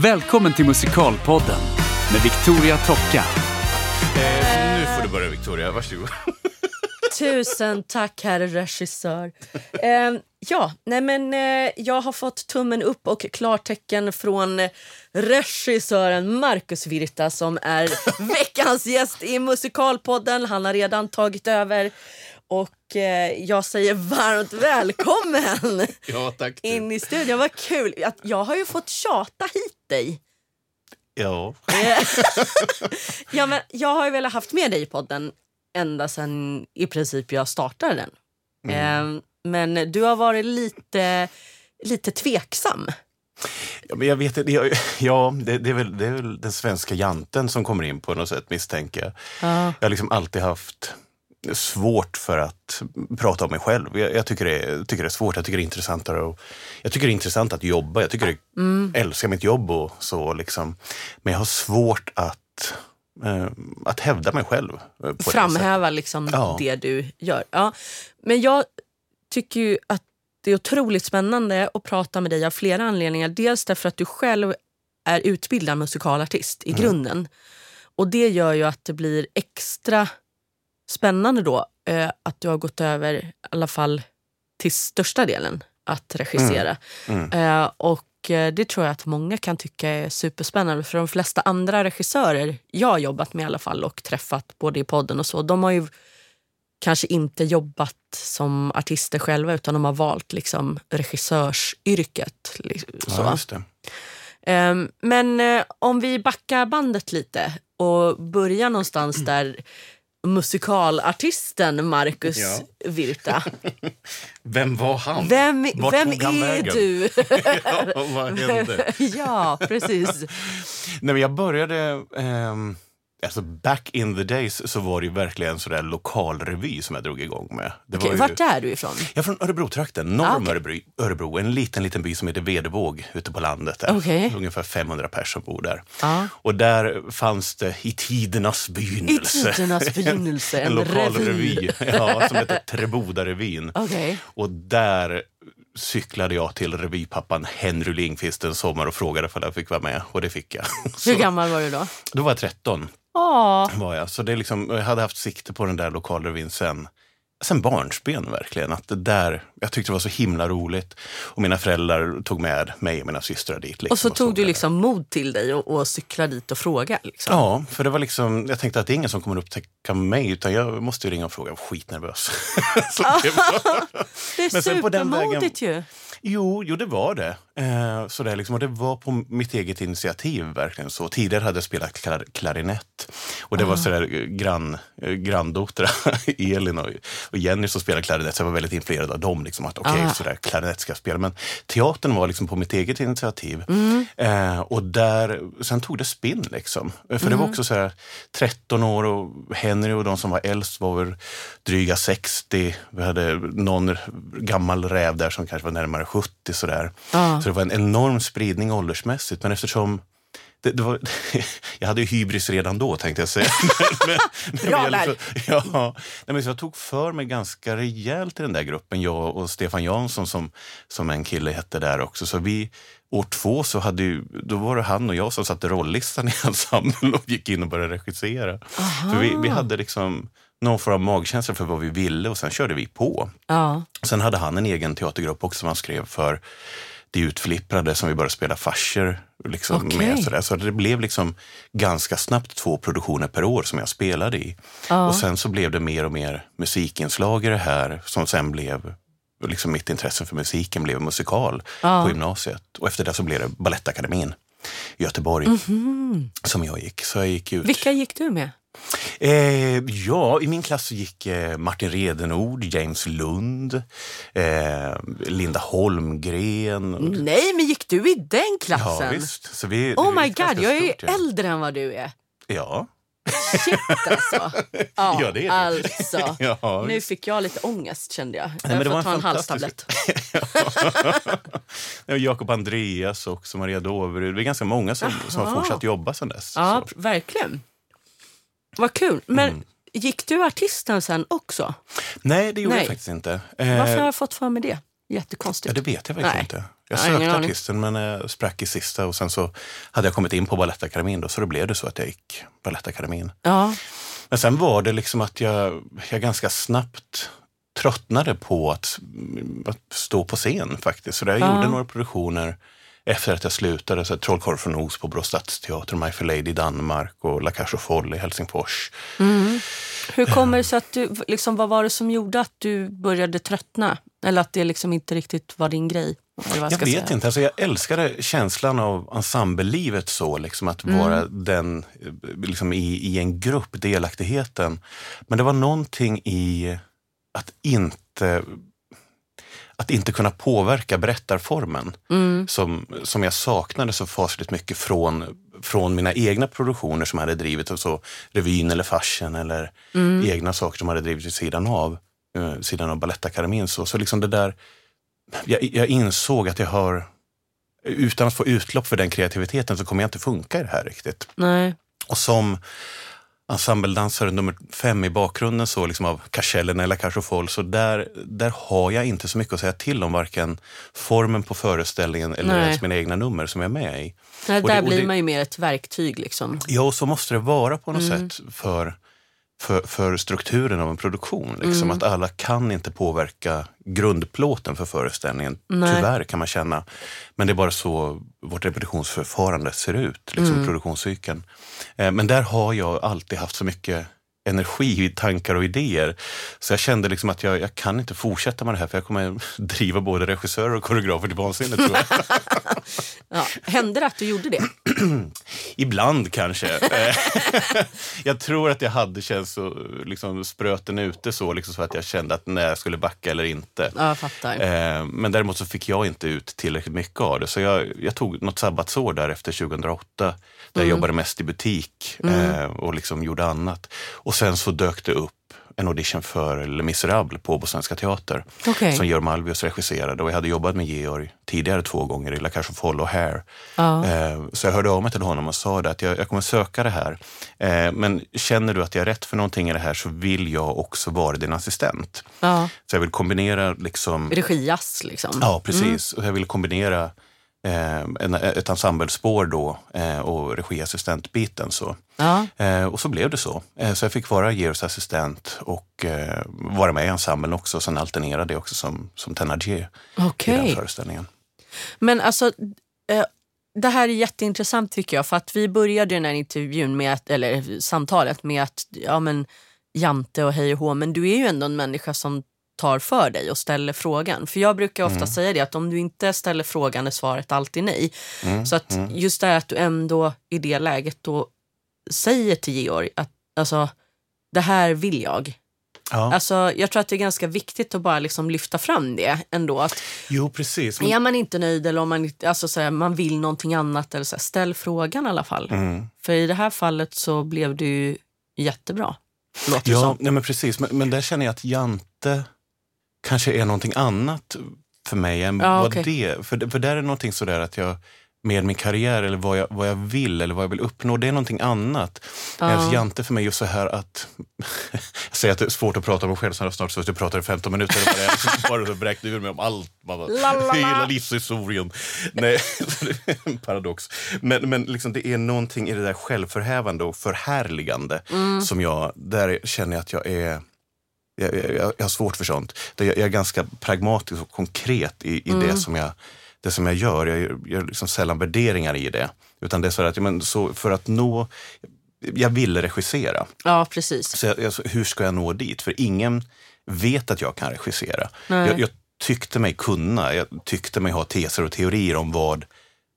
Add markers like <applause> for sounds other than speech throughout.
Välkommen till Musikalpodden med Victoria Tocka. Eh, nu får du börja Victoria, varsågod. <laughs> Tusen tack, herr regissör. Eh, ja, nej men, eh, jag har fått tummen upp och klartecken från regissören Marcus Virta som är <laughs> veckans gäst i Musikalpodden. Han har redan tagit över. Och eh, jag säger varmt välkommen <laughs> Ja, tack. du. in i studion. Vad kul! Att Jag har ju fått tjata hit dig. Ja. <laughs> Ja, men jag har ju velat haft med dig i podden ända sedan i princip jag startade den. Eh, men du har varit lite, lite tveksam. ja, men jag vet inte. Ja, det, det, är väl, det är väl den svenska janten som kommer in på något sätt, misstänker jag. Ja. Jag har liksom alltid haft svårt för att prata om mig själv. Jag, jag tycker, det är, tycker det är svårt. Jag tycker det är intressantare att, jag tycker det är intressant att jobba. Jag tycker det, älskar mitt jobb och så. Liksom. Men jag har svårt att, eh, att hävda mig själv. eh, På det. Framhäva liksom Ja. det du gör. Ja. Men jag tycker ju att det är otroligt spännande att prata med dig av flera anledningar. Dels därför att du själv är utbildad musikalartist i grunden. Och det gör ju att det blir extra spännande då eh, att du har gått över, i alla fall till största delen, att regissera. Eh, och eh, det tror jag att många kan tycka är superspännande. För de flesta andra regissörer jag har jobbat med i alla fall och träffat både i podden och så, de har ju kanske inte jobbat som artister själva utan de har valt liksom regissörsyrket. liksom, Så. Ja, det. Ehm, Men eh, om vi backar bandet lite och börjar någonstans där musikalartisten Marcus Ja. Virta. <laughs> Vem var han? Vem, Vart vem är vägen? du? <laughs> ja, vad hände? <laughs> ja, precis. Nej, men jag började... ehm, alltså back in the days så var det ju verkligen sådär lokalrevy som jag drog igång med. Det Okej, var ju, vart är du ifrån? Jag är från Örebro-trakten, norr Ah, om okej. Örebro, Örebro. En liten, liten by som heter Vedevåg ute på landet. Där. Okej. Ungefär 500 personer som bor där. Ja. Och där fanns det i tidernas I begynnelse tidernas <laughs> begynnelse, en en lokal revy. revy <laughs> ja, som hette Treboda-revyn. Okej. Och där cyklade jag till revypappan Henry Lindqvist en sommar och frågade om jag fick vara med. Och det fick jag. <laughs> Hur gammal var du då? då var jag 13. Ja, Var jag. Så det är liksom, jag hade haft sikte på den där lokalrevyn sen, sen barnsben verkligen. Att det där, jag tyckte det var så himla roligt. Och mina föräldrar tog med mig och mina systrar dit. Liksom, och så tog såg du liksom mod till dig och, och cyklade dit och frågade. Liksom. Ja, för det var liksom, jag tänkte att det är ingen som kommer upptäcka mig utan jag måste ju ringa och fråga. Jag var skitnervös. <laughs> så det var, <laughs> Det är Men sen på den supermodigt ju. Jo, jo, det var det. Eh, sådär liksom, och det var på mitt eget initiativ. verkligen så. Tidigare hade jag spelat klar, klarinett. Och det var sådär eh, grann, eh, granndöttrar, <laughs> Elin och, och Jenny som spelade klarinett. Så jag var väldigt influerad av dem. Liksom, att okej, Ah. sådär, klarinett ska jag spela. Men teatern var liksom på mitt eget initiativ. Eh, och där, sen tog det spinn. Liksom. Eh, För det var också sådär 13 år och Henry och de som var äldst var väl dryga 60. Vi hade någon gammal räv där som kanske var närmare 70. Sådär. Ja. Så det var en enorm spridning åldersmässigt. Men eftersom det, det var, <laughs> jag hade ju hybris redan då tänkte jag säga. <laughs> men, men, Bra där. så, ja, nej, men jag tog för mig ganska rejält i den där gruppen. Jag och Stefan Jansson som, som en kille hette där också. Så vi, år två så hade ju, då var det han och jag som satte rollistan i ensemblen och gick in och började regissera. För vi, vi hade liksom någon form av magkänsla för vad vi ville och sen körde vi på. Ja. Sen hade han en egen teatergrupp också som han skrev för Det utflipprade som vi började spela farser liksom Okej. med. Sådär. Så det blev liksom ganska snabbt två produktioner per år som jag spelade i. Ja. Och sen så blev det mer och mer musikinslag i det här som sen blev liksom mitt intresse för musiken blev musikal Ja. på gymnasiet. Och efter det så blev det Balettakademin i Göteborg som jag gick. Så jag gick ut. Vilka gick du med? Eh, ja, i min klass gick eh, Martin Redenord, James Lund, eh, Linda Holmgren. Nej, men gick du i den Ja, klassen? visst. Så vi, Oh det my god, jag är ju äldre än vad du är. Ja. Shit alltså. <laughs> Ja, Ja, det är du. alltså. <laughs> Ja, nu fick jag lite ångest kände jag. Jag men får det var ta en en halstablett. <laughs> Ja, Jakob Andreas och Maria Doverud. Vi är ganska många som, som har fortsatt jobba sedan dess. Ja, Så. verkligen. Vad kul. Men Mm. gick du artisten sen också? Nej, det gjorde Nej. jag faktiskt inte. Varför har Eh, jag fått för mig det? ja, Jättekonstigt. det vet jag verkligen Nej. inte. Jag sökte aning. artisten men eh, sprack i sista och sen så hade jag kommit in på Balettakademin då, så då blev det så att jag gick Balettakademin. Ja. Men sen var det liksom att jag, jag ganska snabbt tröttnade på att, att stå på scen faktiskt. Så där jag Ja. gjorde några produktioner efter att jag slutade. Så Trollkarl från Oz på Brå Stadsteater, My Fair Lady i Danmark och La Cage aux Folles i Helsingfors. Hur kommer det sig att du, liksom, vad var det som gjorde att du började tröttna? Eller att det liksom inte riktigt var din grej? Jag ska vet säga. inte, alltså jag älskade känslan av ensemblelivet så, liksom att vara den eh, liksom i, i en grupp, delaktigheten. Men det var någonting i att inte att inte kunna påverka berättarformen som, som jag saknade så fasligt mycket från, från mina egna produktioner som jag hade drivit, alltså revyn eller farsen eller egna saker som jag hade drivit vid sidan av, eh, sidan av Balettakademin. Så, så liksom det där, jag, jag insåg att jag har, utan att få utlopp för den kreativiteten så kommer jag inte funka i det här riktigt. Nej. Och som ensembledansare nummer fem i bakgrunden så liksom av Cachellen eller Folles, så där, där har jag inte så mycket att säga till om varken formen på föreställningen eller Nej. ens mina egna nummer som jag är med i. Nej, där det- blir det- man ju mer ett verktyg. Liksom. Ja, och så måste det vara på något sätt för, för, för strukturen av en produktion. Liksom, Att alla kan inte påverka grundplåten för föreställningen. Nej. Tyvärr kan man känna. Men det är bara så vårt repetitionsförfarande ser ut, liksom produktionscykeln. Eh, men där har jag alltid haft så mycket energi, tankar och idéer. Så jag kände liksom att jag, jag kan inte fortsätta med det här för jag kommer <laughs> driva både regissörer och koreografer till vansinne tror jag. <laughs> Ja. Hände det att du gjorde det? <clears throat> Ibland kanske. Eh, <laughs> jag tror att jag hade känt så, liksom, spröten ute så, liksom, så att jag kände att när jag skulle backa eller inte. Ja. Eh, men däremot så fick jag inte ut tillräckligt mycket av det. Så jag, jag tog något sabbatsår där efter 2008. Där jag jobbade mest i butik eh, och liksom gjorde annat. Och sen så dök det upp en audition för Les Misérables på Åbo Svenska Teater. Okej. Som Georg Malvius regisserade. Och jag hade jobbat med Georg tidigare två gånger i La Cage aux Folles och Hair. Ja. Eh, Så jag hörde av mig till honom och sa det att jag, jag kommer söka det här. Eh, Men känner du att jag är rätt för någonting i det här så vill jag också vara din assistent. Ja. Så jag vill kombinera liksom... Regiass, liksom. Ja, precis. Och jag vill kombinera en, ett ensemblespår då eh, och regiassistentbiten. Så. Ja. Eh, och så blev det så. Eh, så jag fick vara Georgs assistent och eh, vara med i ensemblen också. Sen alternerade jag också som, som Thénardier Okej. i den föreställningen. Men alltså, eh, det här är jätteintressant tycker jag. För att vi började den här intervjun, med att, eller samtalet med att ja, men, Jante och hej och hå, men du är ju ändå en människa som tar för dig och ställer frågan. För jag brukar ofta säga det att om du inte ställer frågan är svaret alltid nej. Så att just det här att du ändå i det läget då säger till Georg att alltså, det här vill jag. Ja. Alltså, jag tror att det är ganska viktigt att bara liksom lyfta fram det ändå. Att Jo, precis. Men, är man inte nöjd eller om man, alltså, så här, man vill någonting annat, eller så här, ställ frågan i alla fall. mm. För i det här fallet så blev det ju jättebra. Låter Ja, som. nej men precis. Men, men där känner jag att Jante kanske är någonting annat för mig än Ja, vad okej. det För, för där är någonting sådär att jag med min karriär eller vad jag, vad jag vill eller vad jag vill uppnå, det är någonting annat. Ja. Ja. Jante för mig är ju så här att, <laughs> jag säger att det är svårt att prata om mig själv så snart så att jag pratar i 15 minuter det är. Så bara så vräkte ur mig om allt, bara, La, la, la. hela livshistorien. Nej, <laughs> så det är en paradox. Men, men liksom det är någonting i det där självförhävande och förhärligande Mm. som jag, där känner jag att jag är jag, jag, jag har svårt för sånt. Jag, är ganska pragmatisk och konkret i, i det, som jag, det som jag gör. Jag gör- liksom sällan värderingar i det. Utan det är så att men, så för att nå... Jag ville regissera. Ja, precis. Så jag, jag, så hur ska jag nå dit? För ingen vet att jag kan regissera. Jag, jag tyckte mig kunna. Jag tyckte mig ha teser och teorier om vad,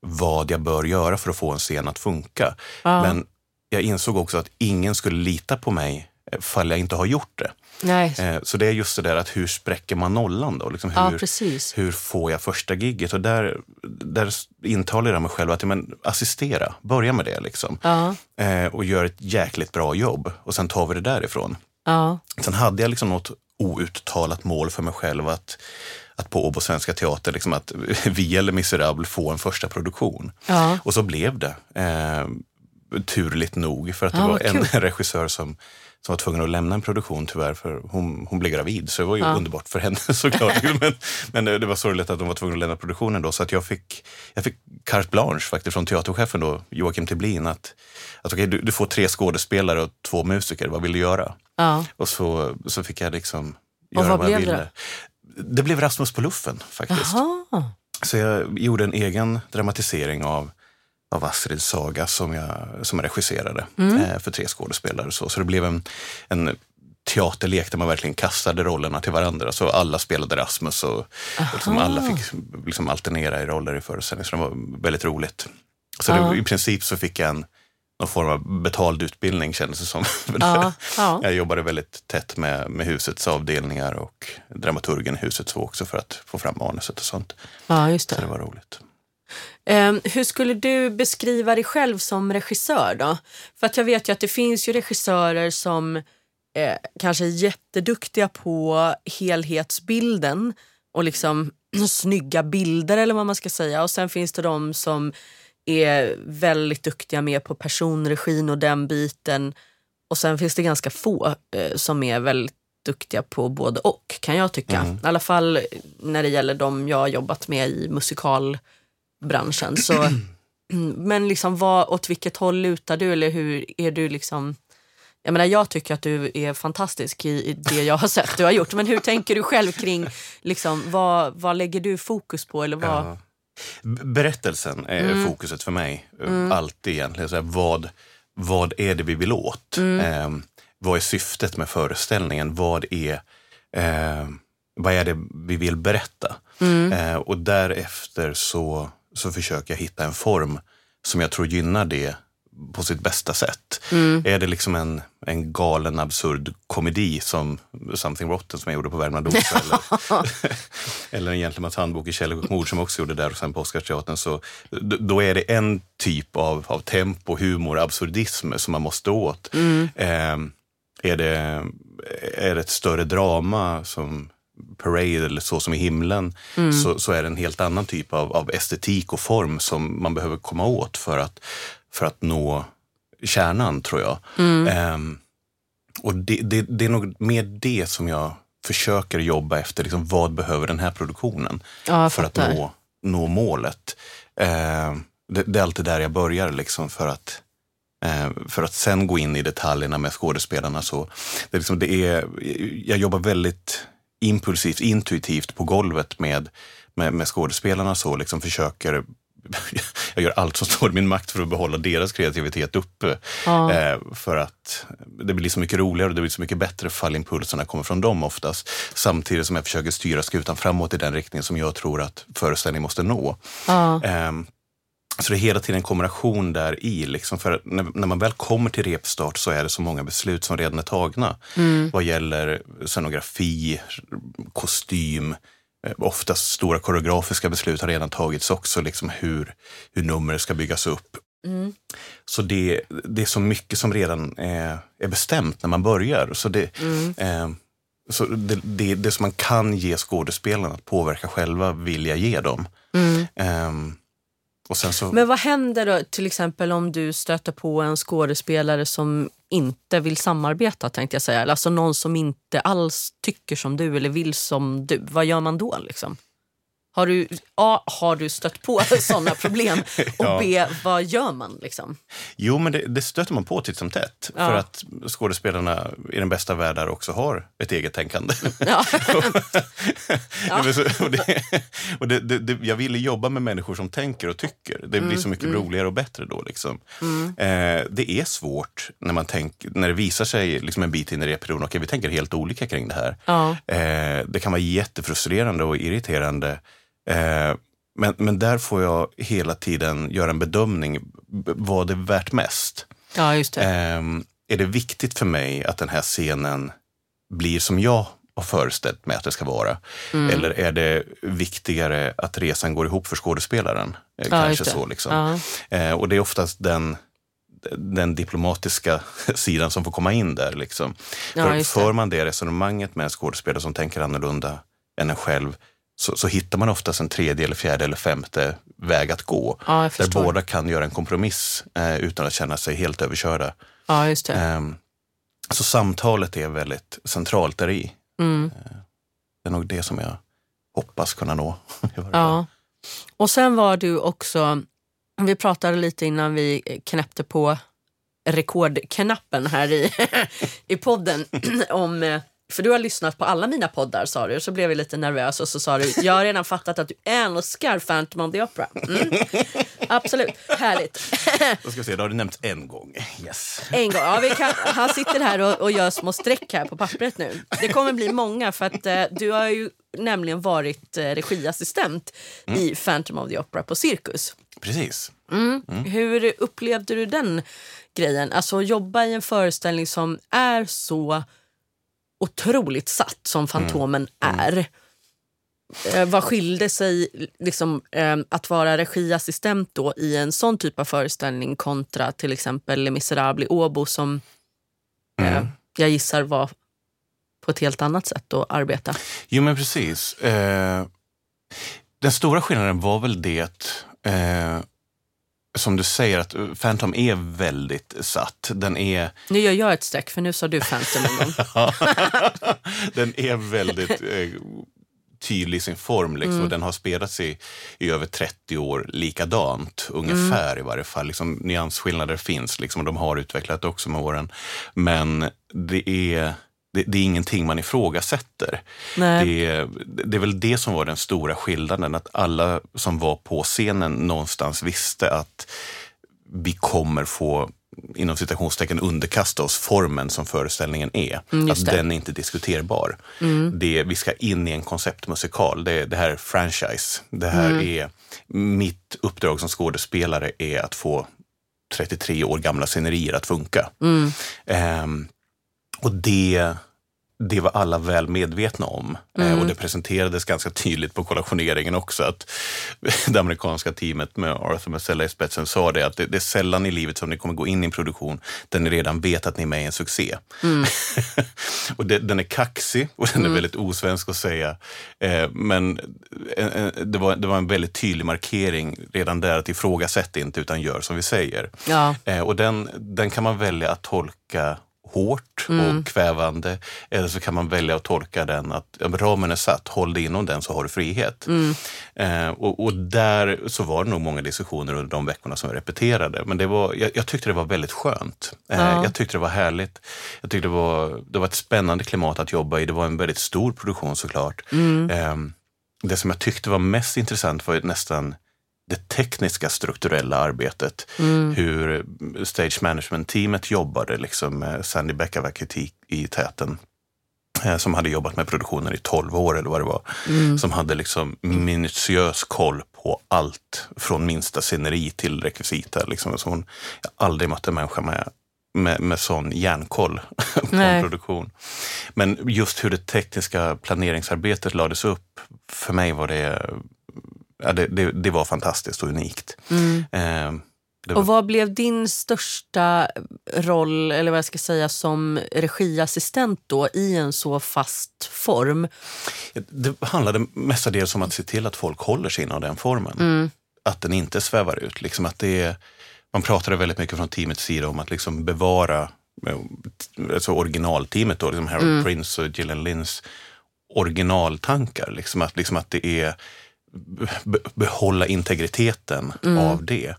vad jag bör göra för att få en scen att funka. Ja. Men jag insåg också att ingen skulle lita på mig eh, fall jag inte har gjort det. Nej. Eh, Så det är just det där att hur spräcker man nollan då? Liksom hur, Ja, hur får jag första gigget? Och där, där intalar jag mig själv att men, assistera, börja med det liksom. Ja, Eh, och gör ett jäkligt bra jobb och sen tar vi det därifrån. ja, Sen hade jag liksom något outtalat mål för mig själv att, att på Åbo Svenska Teater, liksom att <laughs> via Les Misérables få en första produktion. ja. Och så blev det. Eh, turligt nog. För att det Ja, var en kul. <laughs> regissör som, som var tvungen att lämna en produktion tyvärr för hon, hon blev gravid. Så det var ju Ja. underbart för henne <laughs> såklart. <laughs> men, men det det var sorgligt att de var tvungna att lämna produktionen då. Så att jag fick, jag fick carte blanche faktiskt från teaterchefen då, Joakim Tiblin. Att, att okej, du, du får tre skådespelare och två musiker, vad vill du göra? Ja. Och så, så fick jag liksom Och göra vad vad jag blev det ville. Det blev Rasmus på luffen faktiskt. Jaha. Så jag gjorde en egen dramatisering av, av Astrids saga som jag, som jag regisserade Mm. eh, för tre skådespelare. och Så, så det blev en, en teaterlek där man verkligen kastade rollerna till varandra. Så alla spelade Rasmus och, och liksom alla fick liksom alternera i roller i föreställningen. Så det var väldigt roligt. Så det, i princip så fick jag en någon form av betald utbildning kändes det som. <laughs> Ja. Ja. Jag jobbade väldigt tätt med, med husets avdelningar och dramaturgen i huset så också för att få fram manuset och sånt. ja, just Så det det. var roligt. Ehm, hur skulle du beskriva dig själv som regissör då? För att jag vet ju att det finns ju regissörer som eh, kanske är jätteduktiga på helhetsbilden och liksom <clears throat> snygga bilder eller vad man ska säga. Och sen finns det de som är väldigt duktiga med på personregin och den biten. Och sen finns det ganska få eh, som är väldigt duktiga på både och kan jag tycka. I alla fall när det gäller de jag har jobbat med i musikalbranschen. Så, <clears throat> men liksom vad, åt vilket håll lutar du eller hur är du liksom jag menar, jag tycker att du är fantastisk i, i det jag har sett du har gjort. Men hur tänker du själv kring, liksom, vad, vad lägger du fokus på? Eller vad? Ja. Berättelsen är Mm. fokuset för mig. Alltid egentligen. Så här, vad, vad är det vi vill åt? Mm. Eh, vad är syftet med föreställningen? Vad är, eh, vad är det vi vill berätta? Mm. Eh, och därefter så, så försöker jag hitta en form som jag tror gynnar det på sitt bästa sätt. Mm. Är det liksom en, en galen absurd komedi som Something Rotten som jag gjorde på Värmland Osa <laughs> eller, <laughs> eller en Gentlemans handbok i Kärlek och mord som jag också gjorde där och sen på Oscarsteatern så då är det en typ av, av tempo, humor, absurdism som man måste åt. Eh, är, det, är det ett större drama som Parade eller Så som i himlen så, så är det en helt annan typ av, av estetik och form som man behöver komma åt för att, för att nå kärnan, tror jag. Ehm, och det, det, det är nog mer det som jag försöker jobba efter. Liksom, vad behöver den här produktionen Ja, för att fattar. nå, nå målet? Ehm, det, det är alltid där jag börjar liksom, för att eh, för att sen gå in i detaljerna med skådespelarna. Så det är liksom, det är, jag jobbar väldigt impulsivt, intuitivt på golvet med, med, med skådespelarna. Så liksom försöker <laughs> jag gör allt som står i min makt för att behålla deras kreativitet uppe. Ja. Eh, för att det blir så mycket roligare och det blir så mycket bättre fall impulserna kommer från dem oftast. Samtidigt som jag försöker styra skutan framåt i den riktning som jag tror att föreställningen måste nå. Ja. Ehm, så det är hela tiden en kombination där i. Liksom för när, när man väl kommer till repstart så är det så många beslut som redan är tagna. Vad gäller scenografi, kostym, eh, oftast stora koreografiska beslut har redan tagits också. Liksom hur, hur nummer ska byggas upp. Mm. Så det, det är så mycket som redan är, är bestämt när man börjar. Så det, Mm. eh, så det, det, det som man kan ge skådespelarna att påverka själva vill jag ge dem. Mm. Sen så, Men vad händer då till exempel om du stöter på en skådespelare som inte vill samarbeta tänkte jag säga. Alltså någon som inte alls tycker som du eller vill som du. Vad gör man då liksom? Har du, A, har du stött på <laughs> sådana problem? Och. B, vad gör man liksom? Jo, men det, det stöter man på titt som tätt. Ja. För att skådespelarna i den bästa världar också har ett eget tänkande. <laughs> <laughs> Ja. Nej, men så- och det, och det, det, det, jag ville jobba med människor som tänker och tycker. Det blir Mm, så mycket roligare och bättre då. Liksom. Eh, det är svårt när, man tänk, när det visar sig liksom en bit in i repperioden, okej vi tänker helt olika kring det här. Ja. Eh, det kan vara jättefrustrerande och irriterande. Eh, men, men där får jag hela tiden göra en bedömning. Vad är värt mest? ja, just det. Ehm, är det viktigt för mig att den här scenen blir som jag har föreställt mig att det ska vara? Mm. Eller är det viktigare att resan går ihop för skådespelaren? Eh, Ja, Kanske det. så. Liksom. Eh, och det är oftast den, den diplomatiska <laughs> sidan som får komma in där. Liksom. Ja, för, det. för man det resonemanget med en skådespelare som tänker annorlunda än en själv så, så hittar man oftast en tredje, eller fjärde eller femte väg att gå. Ja, där båda kan göra en kompromiss eh, utan att känna sig helt överkörda. Ja, just det. Ehm, så samtalet är väldigt centralt där i. Mm. Det är nog det som jag hoppas kunna nå. <laughs> Ja. Och sen var du också, vi pratade lite innan vi knäppte på rekordknappen här i, <laughs> i podden. <clears throat> om, eh, för du har lyssnat på alla mina poddar sa du, så blev vi lite nervös och så sa du, jag har redan fattat att du älskar Phantom of the Opera. Mm. Absolut, härligt. Då ska vi se, då har det nämnts en gång. Yes. En gång. Ja, vi kan, han sitter här och, och gör små streck här på pappret nu. Det kommer bli många för att eh, du har ju nämligen varit eh, regiassistent i Phantom of the Opera på Cirkus. Precis. Hur upplevde du den grejen? Alltså jobba i en föreställning som är så otroligt satt som Fantomen är. Eh, vad skilde sig liksom, eh, att vara regiassistent då i en sån typ av föreställning kontra till exempel Les Misérables i Åbo som eh, jag gissar var på ett helt annat sätt att arbeta. Jo, men precis. Eh, den stora skillnaden var väl det, eh, som du säger, att Phantom är väldigt satt. Den är, Nu gör jag ett streck för nu sa du Phantom en gång. <laughs> <laughs> den är väldigt eh, tydlig i sin form. Liksom. Och den har spelats i, i över 30 år likadant, ungefär i varje fall. Liksom, nyansskillnader finns liksom, och de har utvecklat också med åren. Men det är, det, det är ingenting man ifrågasätter. Nej. Det, det är väl det som var den stora skillnaden, att alla som var på scenen någonstans visste att vi kommer få inom citationstecken underkasta oss formen som föreställningen är. Mm, att. Mm. den är inte diskuterbar. Det, vi ska in i en konceptmusikal. Det, det här är franchise. Det här Mm. är, mitt uppdrag som skådespelare är att få 33 år gamla scenerier att funka. Mm. Och det, det var alla väl medvetna om. Eh, och det presenterades ganska tydligt på kollationeringen också att <laughs> det amerikanska teamet med Arthur Marcella i spetsen sa det att det, det är sällan i livet som ni kommer gå in i en produktion där ni redan vet att ni är med i en succé. <laughs> och det, den är kaxig och den är väldigt osvensk att säga. Eh, men eh, eh, det, var, det var en väldigt tydlig markering redan där att ifrågasätt inte utan gör som vi säger. Ja. Eh, och den, den kan man välja att tolka hårt och kvävande. Eller så kan man välja att tolka den att ja, ramen är satt, håll dig inom den så har du frihet. Eh, och, och där så var det nog många diskussioner under de veckorna som jag repeterade. Men det var, jag, jag tyckte det var väldigt skönt. Eh, Ja. Jag tyckte det var härligt. Jag tyckte det var, det var ett spännande klimat att jobba i. Det var en väldigt stor produktion såklart. Eh, det som jag tyckte var mest intressant var ju nästan det tekniska strukturella arbetet. Hur stage management-teamet jobbade, liksom med Sandy Beckavak i, i täten. eh, Som hade jobbat med produktionen i 12 år eller vad det var. Som hade liksom minutiös koll på allt från minsta sceneri till rekvisita. Liksom. Så hon, jag har aldrig mött en människa med, med, med sån järnkoll <laughs> på Nej. en produktion. Men just hur det tekniska planeringsarbetet lades upp, för mig var det Ja, det, det, det var fantastiskt och unikt. Eh, det Och vad blev din största roll, eller vad jag ska säga, som regiassistent då i en så fast form? Det handlade mestadels om att se till att folk håller sig inom den formen. Att den inte svävar ut. Liksom att det är, man pratade väldigt mycket från teamets sida om att liksom bevara eh, alltså originalteamet, då, liksom Harold Prince och Gillian Lynns originaltankar. Liksom att, liksom att det är behålla integriteten av det.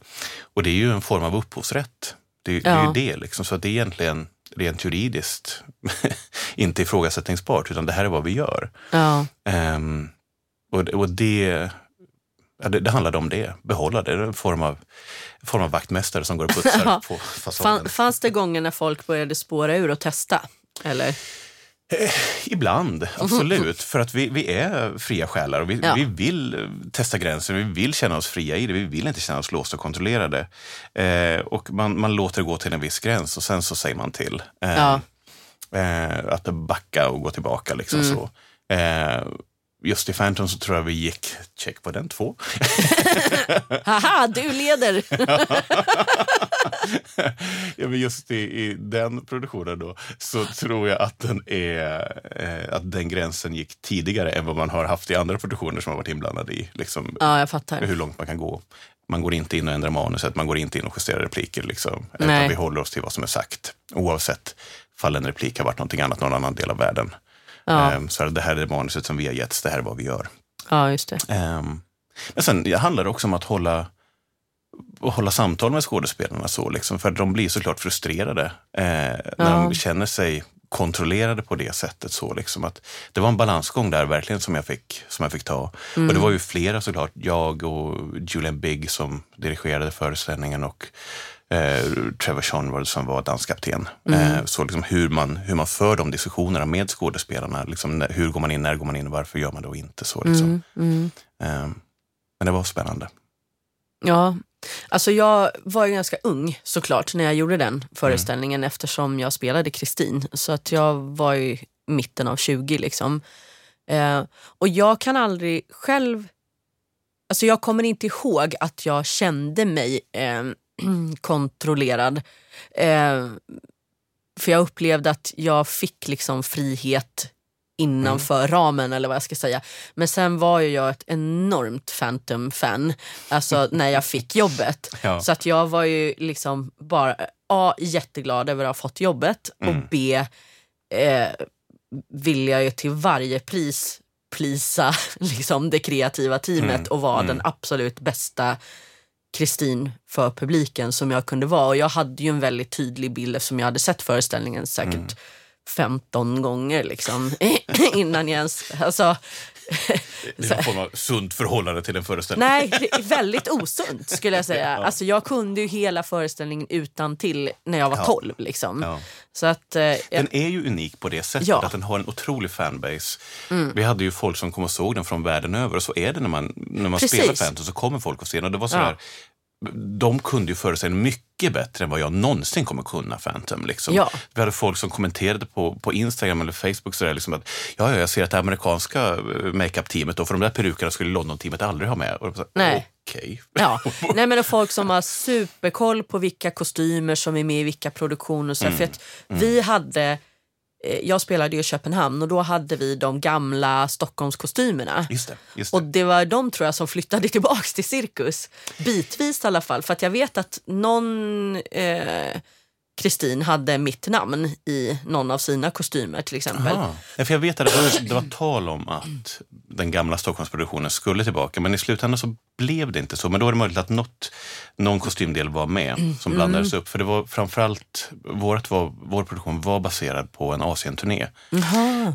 Och det är ju en form av upphovsrätt. Det, det är ju det. Liksom. Så det är egentligen rent juridiskt <laughs> inte ifrågasättningsbart, utan det här är vad vi gör. Ja. Ehm, och, och det, ja, det, det handlade om det, behålla det. Det en form av, en form av vaktmästare som går och putsar <laughs> på fasaden. Fan, fanns det gånger när folk började spåra ur och testa? Eller? Ibland, absolut. För att vi, vi är fria själar och vi, Ja. vi vill eh, testa gränser, vi vill känna oss fria i det. Vi vill inte känna oss låsta och kontrollerade. Eh, och man, man låter det gå till en viss gräns och sen så säger man till. Eh, Ja. eh, att backa och gå tillbaka. Liksom Mm. så. Just i Phantom så tror jag vi gick, check på den, två. <laughs> Haha, du leder! <laughs> ja, men just i, i den produktionen då, så tror jag att den, är, eh, att den gränsen gick tidigare än vad man har haft i andra produktioner som har varit inblandade i. Liksom, Ja, jag fattar. hur långt man kan gå. Man går inte in och ändrar manuset, man går inte in och justerar repliker. Liksom, Nej. utan vi håller oss till vad som är sagt. Oavsett fall en replik har varit någonting annat någon annan del av världen. Ja, Ehm, så det här är manuset som vi har getts, det här är vad vi gör. ja just det. Ehm, men sen det handlar det också om att hålla, hålla samtal med skådespelarna. Så, liksom, för de blir såklart frustrerade eh, när Ja. de känner sig kontrollerade på det sättet. Så, liksom, att det var en balansgång där verkligen som jag fick, som jag fick ta. Och det var ju flera såklart, jag och Julian Bigg som dirigerade föreställningen och eh, Trevor Shonward som var danskapten. Eh, så liksom hur, man, hur man för de diskussionerna med skådespelarna. Liksom, hur går man in, när går man in och varför gör man det och inte. Så, liksom. Mm, Eh, men det var spännande. Ja, alltså jag var ju ganska ung såklart när jag gjorde den föreställningen eftersom jag spelade Kristin. Så att jag var i mitten av 20 liksom. Eh, och jag kan aldrig själv... Alltså jag kommer inte ihåg att jag kände mig eh, <clears throat> kontrollerad. Eh, för jag upplevde att jag fick liksom frihet innanför ramen eller vad jag ska säga. Men sen var ju jag ett enormt Phantom-fan, alltså <laughs> när jag fick jobbet. Ja. Så att jag var ju liksom bara A. Jätteglad över att ha fått jobbet och B. Eh, vill jag ju till varje pris plisa <laughs> liksom det kreativa teamet och vara den absolut bästa Kristin för publiken som jag kunde vara. Och jag hade ju en väldigt tydlig bild eftersom jag hade sett föreställningen säkert 15 gånger liksom <clears throat> innan jag ens... Alltså, Det är någon form av sunt förhållande till en föreställning. Nej, det är väldigt osunt skulle jag säga. <laughs> Alltså, jag kunde ju hela föreställningen utan till när jag var Ja. 12. Liksom. Ja. Så att, eh, Den är ju unik på det sättet Ja. Mm. att den har en otrolig fanbase. Vi hade ju folk som kom och såg den från världen över och så är det när man, när man Precis. spelar Phantom så kommer folk och ser den. Och det var sådär, De kunde ju föreställningen mycket bättre än vad jag någonsin kommer kunna Phantom. Liksom. Ja. Vi hade folk som kommenterade på, på Instagram eller Facebook sådär, liksom att ja, ja, jag ser att det amerikanska eh, makeup-teamet, för de där perukerna skulle London-teamet aldrig ha med. Och sa, Nej. Okej. ja. <laughs> Nej, men folk som har superkoll på vilka kostymer som är med i vilka produktioner. Så Mm. För att vi hade, jag spelade i Köpenhamn och då hade vi de gamla Stockholmskostymerna. Just det. Just det. Och det var de tror jag som flyttade <laughs> tillbaks till cirkus. Bitvis i alla fall. För att jag vet att någon eh, Kristin hade mitt namn i någon av sina kostymer till exempel. Aha. Ja, för jag vet att det var, det var tal om att den gamla Stockholmsproduktionen skulle tillbaka, men i slutändan så blev det inte så. Men då är det möjligt att något, någon kostymdel var med som blandades upp. För det var framförallt, vårt var, vår produktion var baserad på en Asienturné.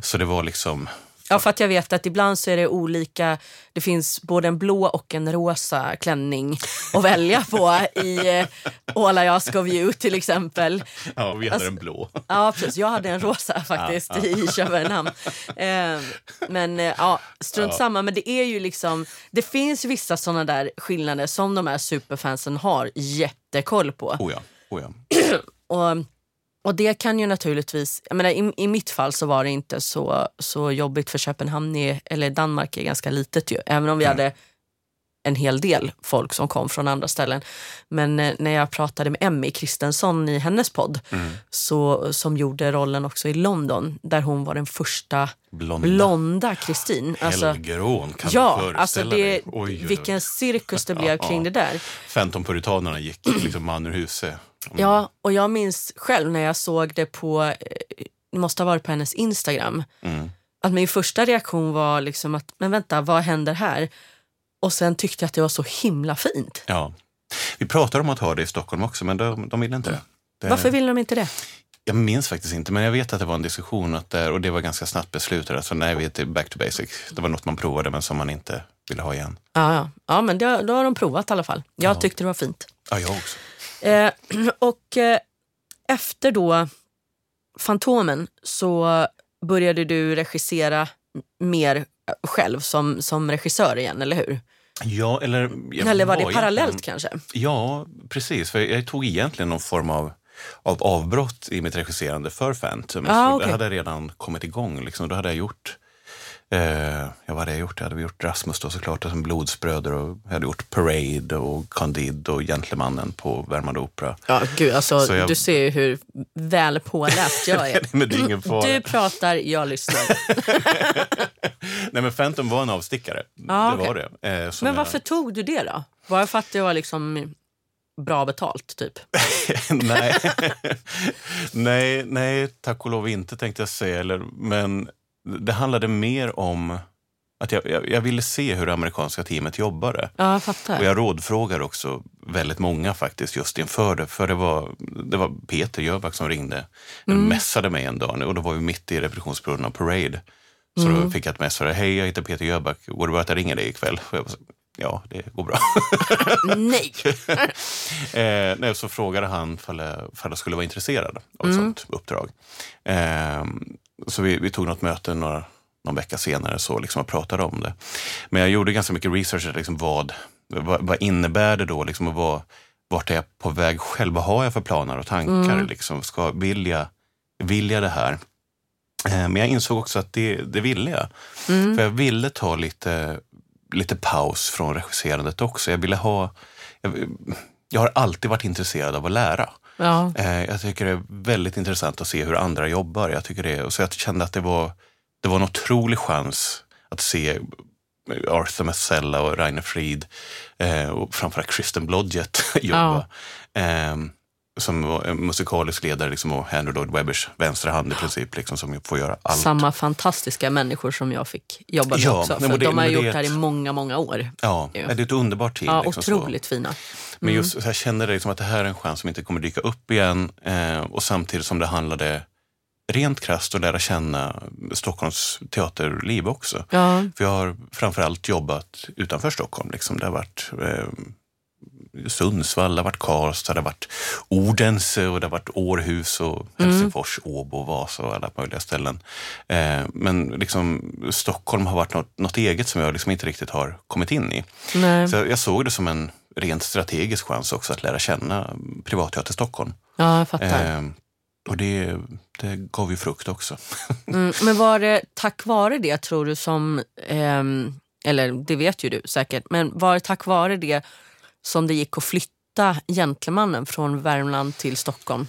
Så det var liksom, Ja, för att jag vet att ibland så är det olika. Det finns både en blå och en rosa klänning att välja på <laughs> i eh, All I Ask of You till exempel. ja, vi hade Alltså- den blå. Ja, precis. Jag hade en rosa faktiskt i Köpenhamn. Eh, men ja, strunt samma. Men det är ju liksom, det finns vissa såna där skillnader som de här superfansen har jättekoll på. Oh ja, oh ja. <clears throat> Och, och det kan ju naturligtvis, jag menar, i, i mitt fall så var det inte så, så jobbigt för Köpenhamn, är, eller Danmark är ganska litet ju, även om vi hade en hel del folk som kom från andra ställen. Men eh, när jag pratade med Emmy Kristensson i hennes podd, så, som gjorde rollen också i London, där hon var den första Blonda. blonda Kristin. Alltså, Helgerån, kan ja, du föreställa alltså det? Oj, oj, oj. vilken cirkus det blev <laughs> kring det där. Phantom-puritanerna gick liksom man ur huset. Mm. Ja, och jag minns själv när jag såg det på, eh, det måste ha varit på hennes Instagram, Mm. att min första reaktion var liksom att, men vänta, vad händer här? Och sen tyckte jag att det var så himla fint. Ja. Vi pratade om att ha det i Stockholm också, men de, de ville inte det. det. Varför vill de inte det? Jag minns faktiskt inte, men jag vet att det var en diskussion att där, och det var ganska snabbt beslutat. Alltså, nej, vi är back to basic. Det var något man provade, men som man inte ville ha igen. Ja, ja. ja men det, då har de provat i alla fall. Jag tyckte det var fint. Ja, jag också. Eh, <clears throat> och eh, efter då Fantomen så började du regissera mer själv som, som regissör igen, eller hur? Ja, eller... eller var det egentligen- parallellt kanske? Ja, precis. För jag tog egentligen någon form av, av avbrott i mitt regisserande för Phantom. Ah, okej. Det hade redan kommit igång. Liksom. Då hade jag gjort Eh, ja, vad hade jag gjort? Jag hade gjort Rasmus då såklart, sen Blodsbröder och jag hade gjort Parade och Candide och Gentlemannen på Värmande Opera. Ja, gud, alltså, Så jag- Du ser ju hur väl påläst jag är. <laughs> Men det är ingen fara. Du pratar, jag lyssnar. <laughs> Nej, men Phantom var en avstickare. Ja, det var det. Eh, som Men jag- varför tog du det då? Det för att det var liksom bra betalt, typ? <laughs> nej. nej, nej, tack och lov inte tänkte jag säga. Eller, men det handlade mer om att jag, jag, jag ville se hur det amerikanska teamet jobbade. Ja, jag fattar. Och jag rådfrågade också väldigt många faktiskt just inför det. För det var, det var Peter Jöback som ringde. Mm. Mässade mig en dag och då var vi mitt i repetitionsperioden av Parade. Så då fick jag ett mess. Hej, jag heter Peter Jöback. Går det bra att jag ringer dig ikväll? Och jag bara, ja, det går bra. <laughs> Nej! <laughs> Eh, nej, så frågade han ifall jag, jag skulle vara intresserad av ett sånt uppdrag. Eh, så vi, vi tog något möte några, någon vecka senare så liksom och pratade om det. Men jag gjorde ganska mycket research. Liksom vad, vad, vad innebär det då? Liksom, och vad, vart är jag på väg själv? Vad har jag för planer och tankar? Liksom, ska, vill, jag, vill jag det här? Eh, men jag insåg också att det, det ville jag. För jag ville ta lite, lite paus från regisserandet också. Jag ville ha... Jag, jag har alltid varit intresserad av att lära. Ja. Eh, jag tycker det är väldigt intressant att se hur andra jobbar. Jag tycker det, så jag kände att det var, det var en otrolig chans att se Arthur Messella och Rainer Fried eh, och framförallt Kristen Blodgett <laughs> jobba. Eh, som var en musikalisk ledare liksom, och Henry Lloyd Webbers vänstra hand i princip, liksom, som får göra allt. Samma fantastiska människor som jag fick jobba med Ja, också. För det- de har gjort det här i många, många år. Ja, Ja. det är ett underbart team. Ja, liksom, så. otroligt fina. Men just så jag kände det liksom att det här är en chans som inte kommer dyka upp igen eh, och samtidigt som det handlade rent krasst att lära känna Stockholms teaterliv också. Ja. För jag har framförallt jobbat utanför Stockholm. Liksom. Det har varit eh, Sundsvall, det har varit Karlstad, det har varit Odense och det har varit Århus och Helsingfors, Åbo, Vasa och alla möjliga ställen. Eh, men liksom, Stockholm har varit något, något eget som jag liksom inte riktigt har kommit in i. Nej. Så jag, såg det som en rent strategisk chans också att lära känna Privatteater Stockholm. ja, jag fattar. Eh, och det, det gav ju frukt också. <laughs> Mm, men var det tack vare det, tror du, som... ehm, eller det vet ju du säkert, men var det tack vare det som det gick att flytta Gentlemannen från Värmland till Stockholm?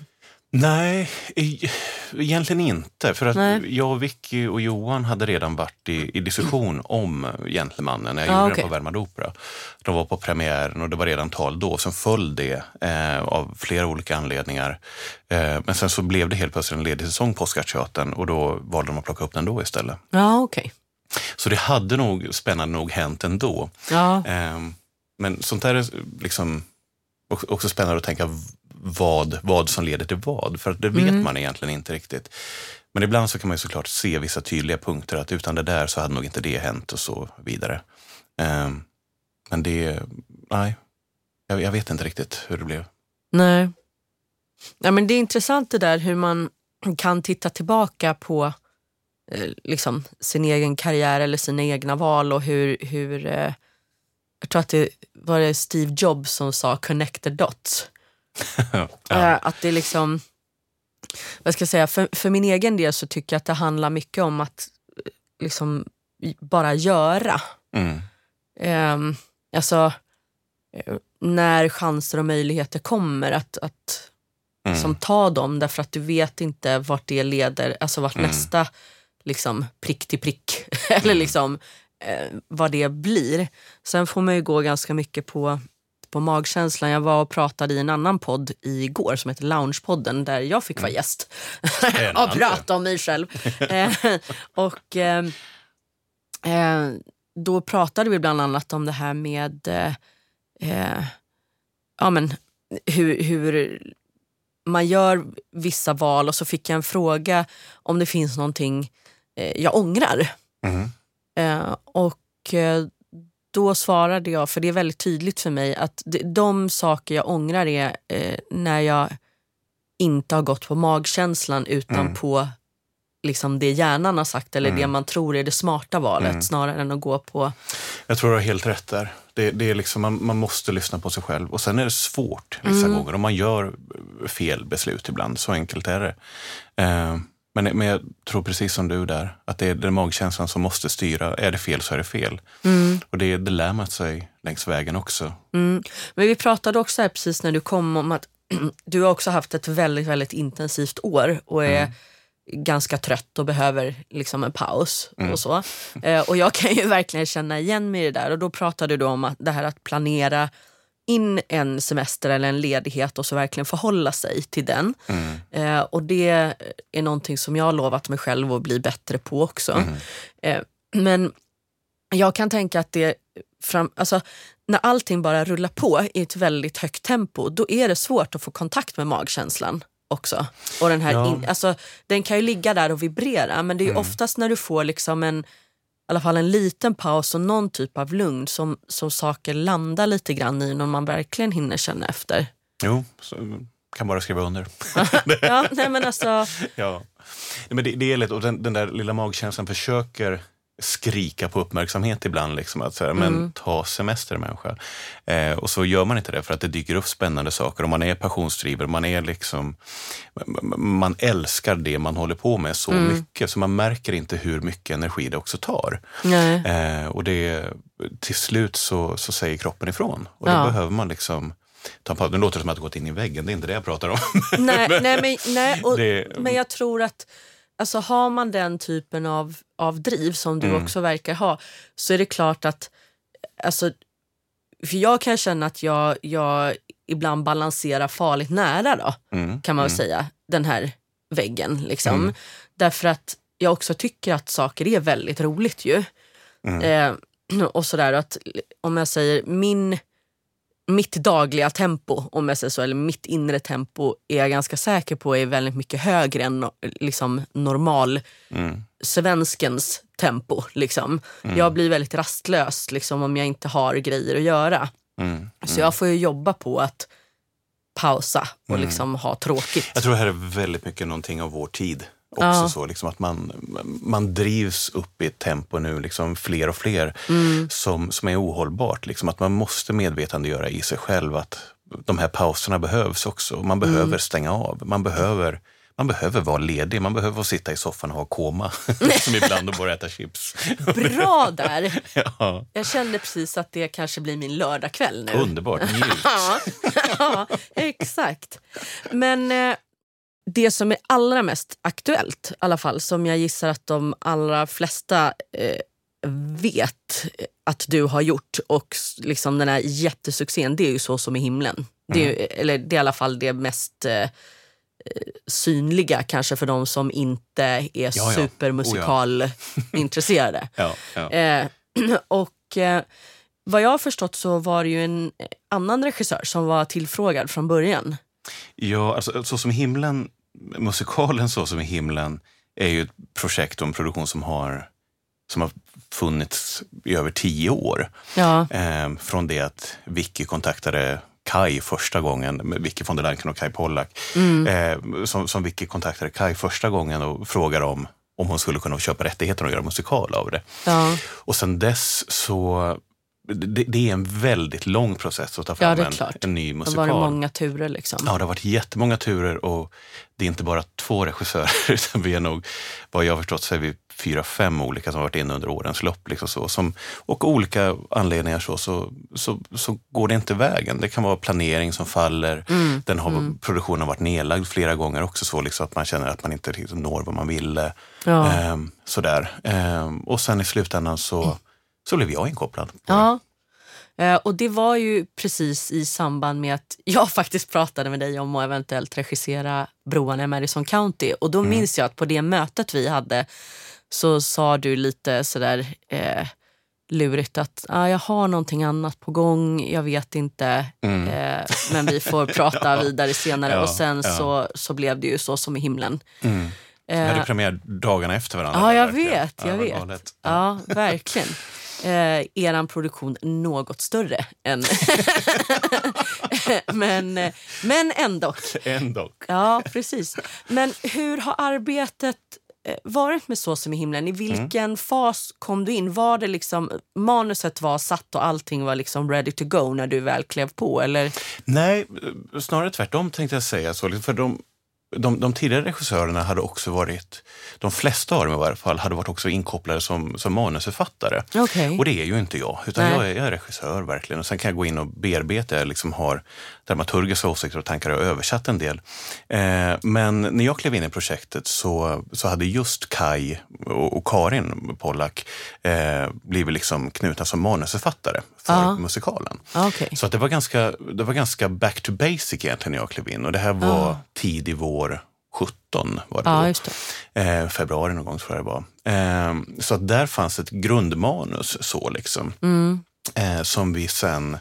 Nej, egentligen inte. För att Nej. jag, Vicky och Johan hade redan varit i, i diskussion om Gentlemannen när jag Ja, gjorde okej. den på Värmande Opera. De var på premiären och det var redan tal då. Sen föll det eh, av flera olika anledningar. Eh, men sen så blev det helt plötsligt en ledig säsong på Oscarsteatern och då valde de att plocka upp den då istället. Ja, okej. Så det hade nog spännande nog hänt ändå. Ja, Ehm, Men sånt där är liksom också spännande att tänka vad, vad som leder till vad. För det vet man egentligen inte riktigt. Men ibland så kan man ju såklart se vissa tydliga punkter att utan det där så hade nog inte det hänt och så vidare. Ehm, Men det, nej, jag, jag vet inte riktigt hur det blev. nej. Ja, men det är intressant det där hur man kan titta tillbaka på eh, liksom, sin egen karriär eller sina egna val och hur... hur eh, jag tror att det var det Steve Jobs som sa connect the dots. <laughs> Eh, Att det liksom... Vad ska jag säga? För, för min egen del så tycker jag att det handlar mycket om att eh, liksom bara göra. Mm. Um, alltså, eh, när chanser och möjligheter kommer, att, att Mm. som ta dem därför att du vet inte vart det leder, alltså vart Mm. nästa liksom, prick till prick, <laughs> eller liksom eh, vad det blir. Sen får man ju gå ganska mycket på, på magkänslan. Jag var och pratade i en annan podd igår som heter Loungepodden där jag fick vara gäst och <laughs> prata om mig själv. <laughs> Eh, och eh, eh, då pratade vi bland annat om det här med eh, eh, ja, men, hur, hur man gör vissa val och så fick jag en fråga om det finns någonting jag ångrar. Mhm. Eh, och eh, då svarade jag, för det är väldigt tydligt för mig att de, saker jag ångrar är eh, när jag inte har gått på magkänslan utan Mm. på liksom det hjärnan har sagt eller det Mm. man tror är det smarta valet Mm. snarare än att gå på... Jag tror du har helt rätt där. Det, det är liksom, man, man måste lyssna på sig själv. Och sen är det svårt vissa Mm. gånger. Och man gör fel beslut ibland. Så enkelt är det. Eh, Men, men jag tror precis som du där, att det är den magkänslan som måste styra. Är det fel så är det fel. Mm. Och det, det lär man sig längs vägen också. Mm. Men vi pratade också här precis när du kom om att <clears throat> du har också haft ett väldigt, väldigt intensivt år och är Mm. ganska trött och behöver liksom en paus Mm. och så. Eh, och jag kan ju <laughs> verkligen känna igen mig i det där och då pratade du om att det här att planera in en semester eller en ledighet och så verkligen förhålla sig till den. Mm. Eh, och det är någonting som jag har lovat mig själv att bli bättre på också. Mm. Eh, men jag kan tänka att det fram, alltså, när allting bara rullar på i ett väldigt högt tempo, då är det svårt att få kontakt med magkänslan också. Och den, här Ja. in, alltså, den kan ju ligga där och vibrera, men det är ju oftast när du får liksom en, i alla fall en liten paus och någon typ av lugn som, som saker landar lite grann i när man verkligen hinner känna efter. Jo, så, kan bara skriva under. <laughs> Ja, nej men alltså, ja. Nej, men det, det är lätt, och den, den där lilla magkänslan försöker skrika på uppmärksamhet ibland. Liksom, att så här, men ta semester människa. Eh, och så gör man inte det för att det dyker upp spännande saker och man är passionsdriven. Man är liksom, man älskar det man håller på med så mycket så man märker inte hur mycket energi det också tar. Eh, och det, till slut så, så säger kroppen ifrån. Och då Ja. behöver man liksom ta en paus. Nu låter det som att jag gått in i väggen, det är inte det jag pratar om. nej, <laughs> nej, men, nej och, Det- men jag tror att alltså, har man den typen av, av driv som du Mm. också verkar ha så är det klart att alltså, för jag kan känna att jag, jag ibland balanserar farligt nära då, Mm, kan man mm. säga, den här väggen. Liksom. Mm. Därför att jag också tycker att saker är väldigt roligt ju. Mm. Eh, <clears throat> och sådär att om jag säger min mitt dagliga tempo, om jag säger så, eller mitt inre tempo är jag ganska säker på är väldigt mycket högre än no- liksom, normal Mm. svenskens tempo. Liksom. Jag blir väldigt rastlös liksom, om jag inte har grejer att göra. Mm. Så jag får ju jobba på att pausa och liksom ha tråkigt. Jag tror det här är väldigt mycket någonting av vår tid. Också Ja. så liksom att man, man drivs upp i ett tempo nu, liksom fler och fler, Mm. som, som är ohållbart. Liksom att man måste medvetandegöra i sig själv att de här pauserna behövs också. Man behöver Mm. stänga av. Man behöver, man behöver vara ledig. Man behöver sitta i soffan och ha koma. <laughs> som ibland och bara äta chips. Bra där! <laughs> ja, Jag kände precis att det kanske blir min lördagkväll nu. underbart. Njut. <laughs> Ja, ja exakt. Men eh, det som är allra mest aktuellt, i alla fall, som jag gissar att de allra flesta eh, vet att du har gjort och liksom den här jättesuccén, det är ju Så som i himlen. Det är, ju, eller det är i alla fall det mest eh, eh, synliga kanske för de som inte är Ja, ja. supermusikalintresserade. <laughs> Ja, ja. Eh, <clears throat> och eh, vad jag har förstått så var det ju en annan regissör som var tillfrågad från början. Ja, alltså Så som i himlen, musikalen Så som i himlen är ju ett projekt och en produktion som har, som har funnits i över tio år. Ja. Eh, från det att Vicky kontaktade Kai första gången, med Vicky von der Lanken och Kai Pollak. Eh, som, som Vicky kontaktade Kai första gången och frågade om, om hon skulle kunna köpa rättigheter och göra musikal av det. Ja. Och sen dess så, det, det är en väldigt lång process att ta fram Ja, en, en ny Det musikal. det många turer liksom. Ja, det har varit jättemånga turer och det är inte bara två regissörer <laughs> utan vi är nog, vad jag har förstått så är vi fyra, fem olika som har varit inne under årens lopp. Liksom så, som, och olika anledningar så, så, så, så går det inte vägen. Det kan vara planering som faller. Mm, Den har, Produktionen har varit nedlagd flera gånger också så liksom att man känner att man inte liksom når vad man ville. Ja. Ehm, sådär. Ehm, och sen i slutändan så, så blev jag inkopplad. Ja. Eh, och det var ju precis i samband med att jag <laughs> faktiskt pratade med dig om att eventuellt regissera Broarna i Madison County. Och då minns jag att på det mötet vi hade så sa du lite sådär eh, lurigt att ah, jag har någonting annat på gång, jag vet inte, eh, men vi får <laughs> prata vidare senare. Ja, och sen ja. så, så blev det ju så som i himlen. Mm. Vi hade premiär dagarna efter varandra. Ja, jag vet. Ja, Jag vet. Ja, verkligen. <laughs> Eh, eran produktion något större än... <laughs> men, eh, men ändå. Ändå. Ja, precis. Men hur har arbetet eh, varit med Så som i himlen? I vilken fas kom du in? Var det liksom manuset var satt och allting var liksom ready to go när du väl klev på? Eller? Nej, snarare tvärtom tänkte jag säga. Så, för de, de, de tidigare regissörerna hade också varit, de flesta av dem i varje fall, hade varit också inkopplade som, som manusförfattare. Okej. Och det är ju inte jag, utan jag är, jag är regissör verkligen. Och sen kan jag gå in och bearbeta, jag liksom har dramaturgiska åsikter och tankar och översatt en del. Eh, men när jag klev in i projektet så, så hade just Kai och, och Karin Pollack eh, blivit liksom knutna som manusförfattare för Ja. musikalen. Okej. Så att det, var ganska, det var ganska back to basic egentligen när jag klev in. Och det här var Ah. tidig vår 17 var det Ja, då. Eh, februari någon gång tror jag det var. Eh, så att där fanns ett grundmanus så liksom. Mm. Eh, som vi sen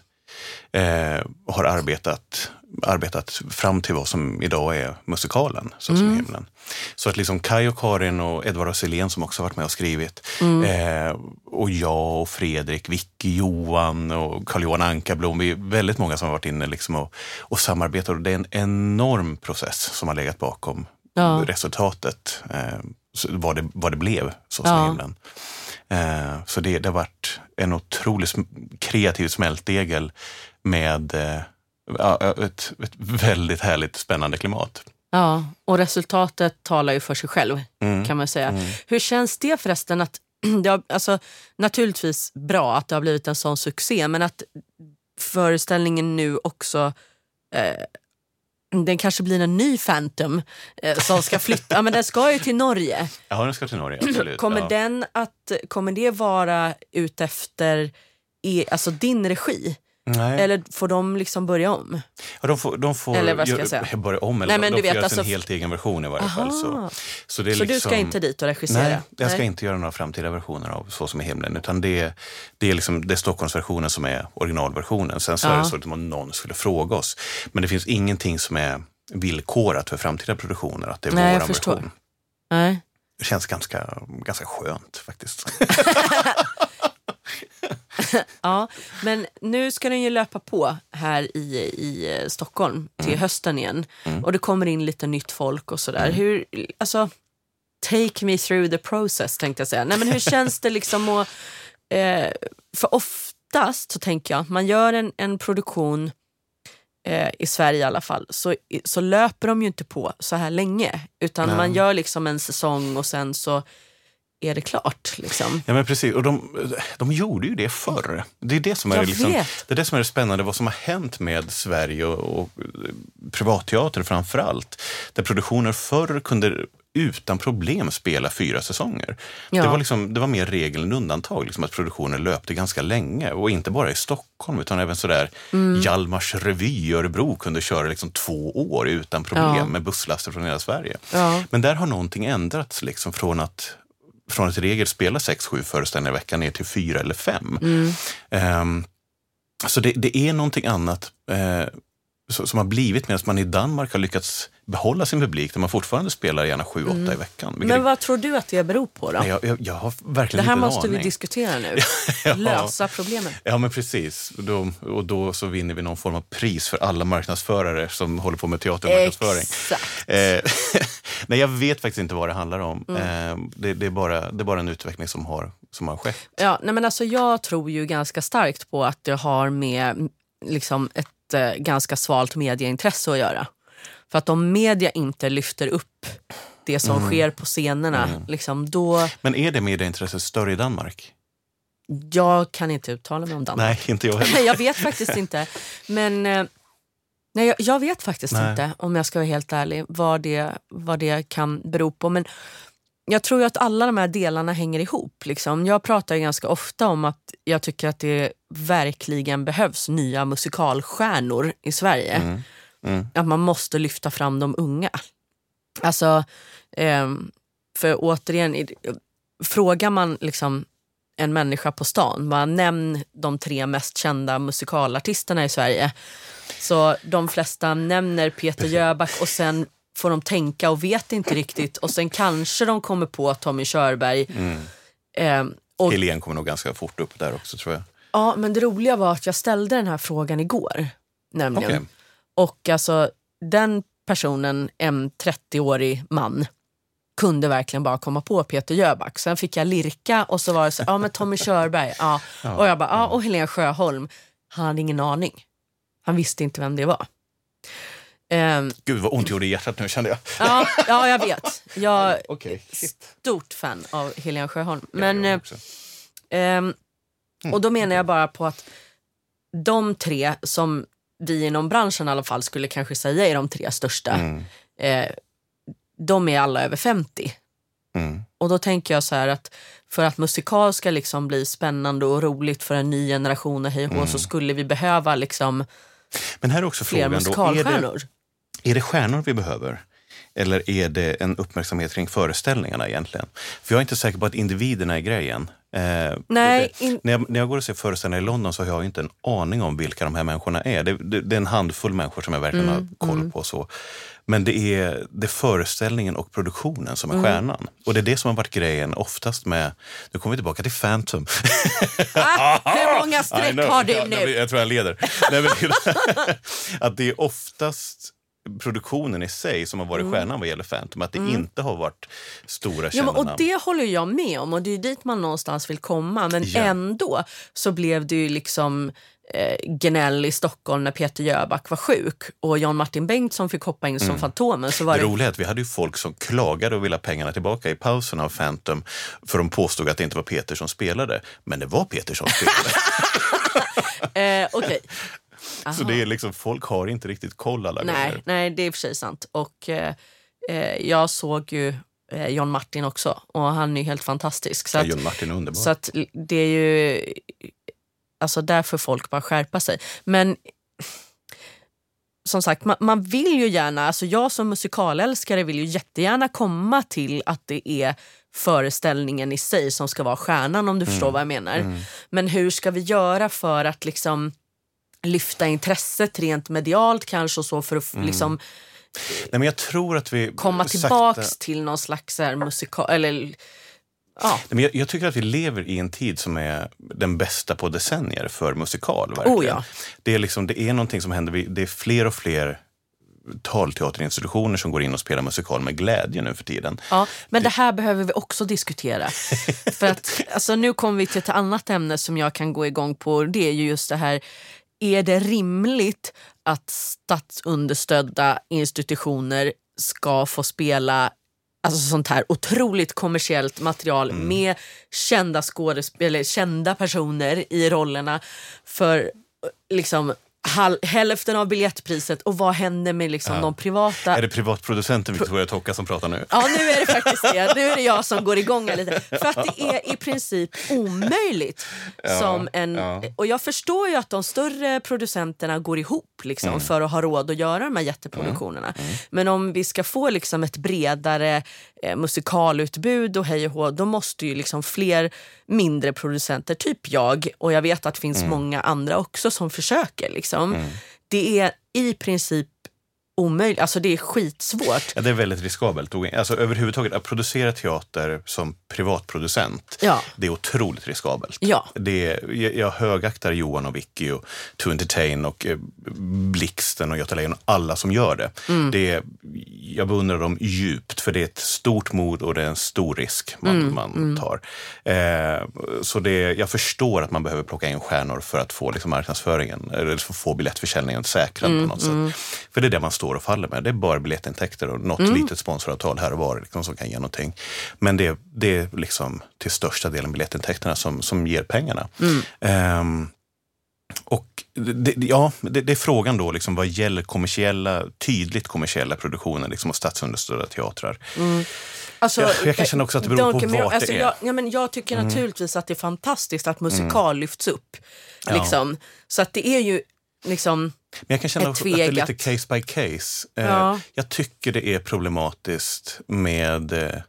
eh, har arbetat, arbetat fram till vad som idag är musikalen, Så som Mm. himlen. Så att liksom Kai och Karin och Edvard Selén som också varit med och skrivit Mm. eh, och jag och Fredrik, Vicky, Johan och Carl-Johan Ankarblom. Vi är väldigt många som har varit inne liksom och, och samarbetat och det är en enorm process som har legat bakom Ja. resultatet. Eh, vad, det, vad det blev, så som Ja. himlen. Eh, så det, det har varit en otroligt kreativ smältdegel med eh, ja, ett, ett väldigt härligt spännande klimat. Ja, och resultatet talar ju för sig själv Mm. kan man säga. Mm. Hur känns det förresten att <clears throat> det har, alltså, naturligtvis bra att det har blivit en sån succé men att föreställningen nu också eh, den kanske blir en ny Phantom eh, som ska flytta. ja, men den ska ju till Norge. Ja, den ska till Norge, absolut. <clears throat> Kommer, ja. den att, kommer det vara utefter e, alltså din regi? Nej. Eller får de liksom börja om? Ja, de får, de får Eller vad ska jag säga? börja om, eller Nej, men de du får vet, göra alltså- sin helt egen version i varje fall. Så, Aha. så, det är Så du liksom, ska inte dit och regissera? Nej, jag ska Nej. inte göra några framtida versioner av Så som i himlen. Utan det, det är liksom det är Stockholmsversionen som är originalversionen. Sen så är Ja. det så att någon skulle fråga oss. Men det finns ingenting som är villkorat för framtida produktioner. Att det är Nej, förstår. version. Nej. Det känns ganska, ganska skönt faktiskt. <laughs> <laughs> <laughs> Ja, men nu ska den ju löpa på här i, i eh, Stockholm till Mm. hösten igen. Och det kommer in lite nytt folk och sådär. Hur, alltså, take me through the process tänkte jag säga. Nej, men hur <laughs> känns det liksom att... Eh, för oftast så tänker jag, man gör en, en produktion eh, i Sverige i alla fall, så, så löper de ju inte på så här länge. Utan Nej. man gör liksom en säsong och sen så är det klart. Liksom. Ja, men precis. Och de, de gjorde ju det förr. Det är det som är, liksom, det är det som är det spännande, vad som har hänt med Sverige och, och privatteater framför allt. Där produktioner förr kunde utan problem spela fyra säsonger. Ja. Det, var liksom, det var mer regel än undantag, liksom, att produktioner löpte ganska länge. Och inte bara i Stockholm, utan även sådär Mm. Hjalmars revy i Örebro kunde köra liksom två år utan problem Ja. med busslaster från hela Sverige. Ja. Men där har någonting ändrats liksom från att från att i regel spela sex, sju föreställningar i veckan ner till fyra eller fem. Mm. Ehm, så det, det är någonting annat eh, som har blivit medan man i Danmark har lyckats behålla sin publik där man fortfarande spelar gärna sju, åtta i veckan. Mm. Men är- vad tror du att det beror på då? Jag, jag, jag har Det verkligen här inte en måste vi aning. diskutera nu. <laughs> Ja. Lösa problemen. Ja, men precis. Då, och då så vinner vi någon form av pris för alla marknadsförare som håller på med teatermarknadsföring. Exakt. Eh, <laughs> nej, jag vet faktiskt inte vad det handlar om. Mm. Eh, det, det, är bara, det är bara en utveckling som har, som har skett. Ja, nej men alltså jag tror ju ganska starkt på att det har med mm, liksom, ett eh, ganska svalt medieintresse att göra. För att om media inte lyfter upp det som Mm. sker på scenerna, liksom, då... Men är det medieintresset större i Danmark? Jag kan inte uttala mig om Danmark. Nej, inte jag heller. <laughs> Jag vet faktiskt inte. Men eh, nej, jag, vet faktiskt Nej. inte, om jag ska vara helt ärlig, vad det, vad det kan bero på. Men jag tror att alla de här delarna hänger ihop. Liksom. Jag pratar ju ganska ofta om att jag tycker att det verkligen behövs nya musikalstjärnor i Sverige. Mm. Mm. Att man måste lyfta fram de unga. Alltså, ehm, för återigen, frågar man liksom en människa på stan, bara nämn de tre mest kända musikalartisterna i Sverige. Så de flesta nämner Peter Jöback och sen får de tänka och vet inte riktigt och sen kanske de kommer på Tommy Körberg. Mm. Ehm, och, Helene kommer nog ganska fort upp där också tror jag. ja, men det roliga var att jag ställde den här frågan igår. Nämligen. Okej. Och alltså den personen, en 30-årig man, kunde verkligen bara komma på Peter Jöback. Sen fick jag lirka och så var det så, ja men Tommy Körberg, ja. Och jag bara, ja och Helene Sjöholm. Han hade ingen aning. Han visste inte vem det var. Ehm, Gud vad ont gjorde i hjärtat nu kände jag. ja, ja, jag vet. Jag <laughs> är shit. stort fan av Helena Sjöholm. Ja, Men, jag eh, ehm, Mm. och då menar jag bara på att de tre som vi inom branschen i alla fall skulle kanske säga är de tre största, Mm. eh, de är alla över 50. Mm. Och då tänker jag så här att för att musikal ska liksom bli spännande och roligt för en ny generation och hej Mm. så skulle vi behöva liksom Men här är också fler frågan då, är det, är det stjärnor vi behöver? Eller är det en uppmärksamhet kring föreställningarna egentligen? För jag är inte säker på att individerna är grejen. Eh, Nej, in- när, jag, när jag går och ser föreställningar i London så har jag inte en aning om vilka de här människorna är. Det, det, det är en handfull människor som jag verkligen Mm, har koll på. Så. Men det är, det är föreställningen och produktionen som är stjärnan. Och det är det som har varit grejen oftast med... Nu kommer vi tillbaka till Phantom. Ah, hur många <laughs> streck har du nu? nej, Jag tror jag leder. Nej, men, <laughs> att det är oftast produktionen i sig som har varit stjärnan vad gäller Phantom. Att det inte har varit stora Mm. Ja, kända men, och det håller jag med om och det är dit man någonstans vill komma. Men Ja. ändå så blev det ju liksom eh, gnäll i Stockholm när Peter Jöback var sjuk och Jan Martin Bengtsson fick hoppa in som Fantomen. Så var Mm. Det det, roliga är att vi hade ju folk som klagade och ville ha pengarna tillbaka i pausen av Phantom för de påstod att det inte var Peter som spelade. Men det var Peter som spelade. <laughs> eh, Okej. Så det är liksom, folk har inte riktigt koll alla Nej, gånger. nej, det är för sig sant. Och eh, eh, jag såg ju eh, John Martin också och han är ju helt fantastisk. Så Ja, att, John Martin är underbar. så att det är ju... Alltså där får folk bara skärpa sig. Men som sagt, man, man vill ju gärna, alltså jag som musikalälskare vill ju jättegärna komma till att det är föreställningen i sig som ska vara stjärnan om du förstår vad jag menar. Men hur ska vi göra för att liksom lyfta intresset rent medialt kanske och så för att liksom Nej, men jag tror att vi komma sakta- tillbaks till någon slags musikal... Eller, ja. Nej, Men jag, jag tycker att vi lever i en tid som är den bästa på decennier för musikal. Verkligen. Oh, ja. det, är liksom, det är någonting som händer. Det är fler och fler talteaterinstitutioner som går in och spelar musikal med glädje nu för tiden. Ja, men det här behöver vi också diskutera. <laughs> För att, alltså, nu kommer vi till ett annat ämne som jag kan gå igång på. Det är ju just det här, är det rimligt att statsunderstödda institutioner ska få spela alltså sånt här otroligt kommersiellt material med kända skådespelare, kända personer i rollerna för liksom hälften av biljettpriset och vad händer med liksom de privata Är det privatproducenten Victoria Tocka som pratar nu? Ja, nu är det faktiskt det. Nu är det jag som går igång lite. <laughs> För att det är i princip omöjligt. som en, ja. Och jag förstår ju att de större producenterna går ihop liksom, Mm. för att ha råd att göra de här jätteproduktionerna. Men om vi ska få liksom, ett bredare eh, musikalutbud och hej och hå, då måste ju liksom fler mindre producenter, typ jag, och jag vet att det finns många andra också som försöker. Liksom. Det är i princip omöjligt, alltså det är skitsvårt. Ja, det är väldigt riskabelt. Alltså, överhuvudtaget, att producera teater som privatproducent, Ja. det är otroligt riskabelt. Ja. Det är, jag, högaktar Johan och Vicky och To Entertain och eh, Blixten och Göta Lejon och alla som gör det. Mm. det är, jag beundrar dem djupt, för det är ett stort mod och det är en stor risk man, Mm, man tar. Eh, så det, jag förstår att man behöver plocka in stjärnor för att få liksom, marknadsföringen, eller få biljettförsäljningen säkrad Mm, på något sätt. För det är det man står och faller med. Det är bara biljettintäkter och något Mm. litet sponsoravtal här och var liksom, som kan ge någonting. Men det, det är liksom till största delen biljettintäkterna som, som ger pengarna. Mm. Ehm, och det, ja, det, det är frågan då liksom, vad gäller kommersiella, tydligt kommersiella produktioner liksom, och statsunderstödda teatrar. Alltså, Ja, jag kan känna också att det beror på vart alltså, det är. Mm. Jag, ja, men jag tycker naturligtvis att det är fantastiskt att musikal lyfts upp. Liksom. Så att det är ju liksom... Men jag kan känna att det är lite case by case. Eh, Ja. Jag tycker det är problematiskt med... eh,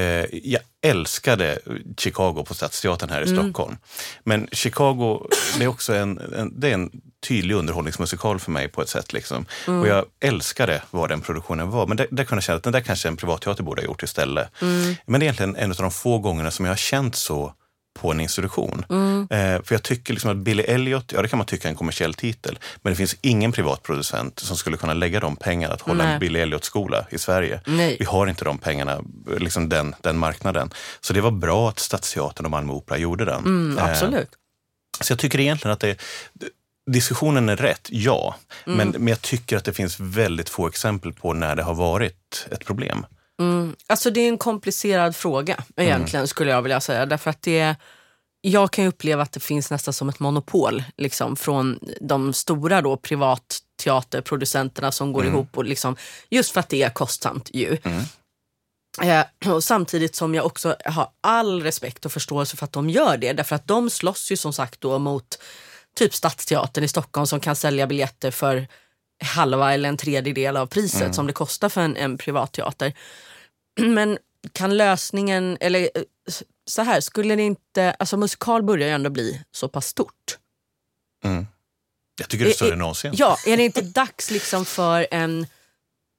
Eh, jag älskade Chicago på Stadsteatern här i Mm. Stockholm. Men Chicago, det är också en, en, det är en tydlig underhållningsmusikal för mig på ett sätt. Liksom. Mm. Och jag älskade vad den produktionen var. Men där, där kunde jag känna att den där kanske en privatteater borde ha gjort istället. Mm. Men det är egentligen en av de få gångerna som jag har känt så på en institution. Mm. Eh, för jag tycker liksom att Billy Elliot, ja det kan man tycka är en kommersiell titel, men det finns ingen privatproducent som skulle kunna lägga de pengarna att hålla Nej. en Billy Elliot-skola i Sverige. Nej. Vi har inte de pengarna, liksom den, den marknaden. Så det var bra att Stadsteatern och Malmö Opera gjorde den. Mm, Eh, absolut. så jag tycker egentligen att det, diskussionen är rätt, ja. Mm. Men, men jag tycker att det finns väldigt få exempel på när det har varit ett problem. Alltså det är en komplicerad fråga egentligen skulle jag vilja säga. Därför att det, jag kan ju uppleva att det finns nästan som ett monopol liksom, från de stora då, privatteaterproducenterna som går ihop. Och liksom, just för att det är kostsamt ju. Eh, och samtidigt som jag också har all respekt och förståelse för att de gör det. Därför att de slåss ju som sagt då mot typ Stadsteatern i Stockholm som kan sälja biljetter för halva eller en tredjedel av priset som det kostar för en, en privatteater. <clears throat> Men kan lösningen, eller eh, så här, skulle det inte, alltså musikal börjar ju ändå bli så pass stort. Jag tycker det är större Eh, än någonsin. Ja, är det inte <laughs> dags liksom för en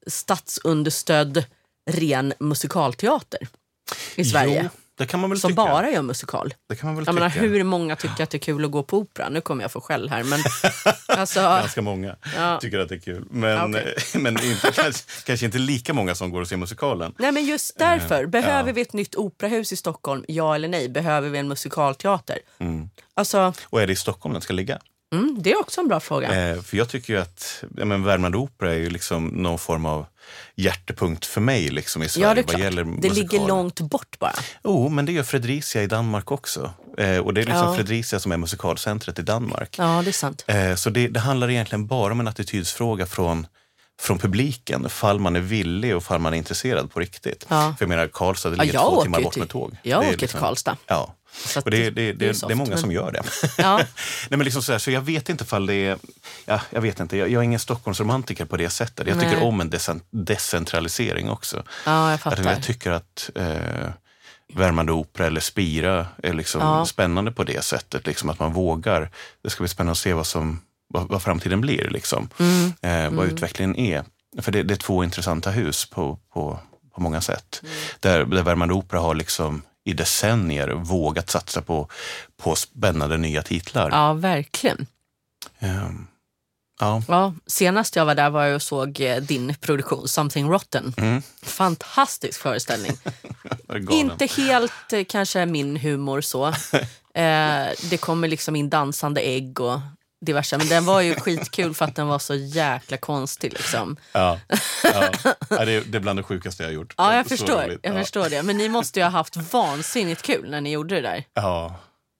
statsunderstödd ren musikalteater i Sverige? Jo, det kan man väl som tycka. bara gör musikal. Det kan man väl Jag menar, tycka. hur många tycker att det är kul att gå på opera? Nu kommer jag få skäll här. Men, <laughs> alltså, Ganska många Ja. tycker att det är kul. Men, Okej. <laughs> men inte, kanske, <laughs> kanske inte lika många som går och ser musikalen. nej, men just därför. Behöver ja. vi ett nytt operahus i Stockholm? Ja eller nej? Behöver vi en musikalteater? Alltså, Och är det i Stockholm den ska ligga? Mm, det är också en bra fråga. Eh, för jag tycker ju att ja, men Värmland Opera är ju liksom någon form av hjärtepunkt för mig liksom, i Sverige. Ja, det är vad gäller Det ligger långt bort bara. Jo, men det gör Fredricia i Danmark också. Eh, och det är liksom Ja. Fredricia som är musikalcentret i Danmark. Ja, det är sant. Eh, så det, det handlar egentligen bara om en attitydsfråga från, från publiken. Fall man är villig och fall man är intresserad på riktigt. Ja. För jag menar, Karlstad det Ja, ligger jag två timmar bort till- med tåg. jag åker till liksom- Karlstad. Ja. Att Och det, det, det, är det, soft, är många men- som gör det. Ja. <laughs> Nej, men liksom så, här, så jag vet inte fall det är... Ja, jag vet inte, jag, jag är ingen Stockholmsromantiker på det sättet. Jag tycker Nej. om en decent, decentralisering också. Ja, jag Att fattar. jag tycker att eh, Värmande Opera eller Spira är liksom Ja. spännande på det sättet. Liksom att man vågar. Det ska bli spännande att se vad, som, vad, vad framtiden blir. Liksom. Mm. Eh, vad utvecklingen är. För det, det är två intressanta hus på, på, på många sätt. Mm. Där, där Värmande Opera har liksom i decennier vågat satsa på, på spännande nya titlar. Ja, verkligen. Ehm, ja. Ja, senast jag var där var jag och såg eh, din produktion Something Rotten. Mm. Fantastisk föreställning. <laughs> Inte helt eh, kanske min humor så. <laughs> Eh, det kommer liksom in dansande ägg och diverse. Men den var ju skitkul för att den var så jäkla konstig. Liksom. Ja, ja. <laughs> ja det, är, det är bland det sjukaste jag har gjort. Ja, jag förstår. roligt. Jag ja. förstår det. Men ni måste ju ha haft vansinnigt kul när ni gjorde det där. Ja,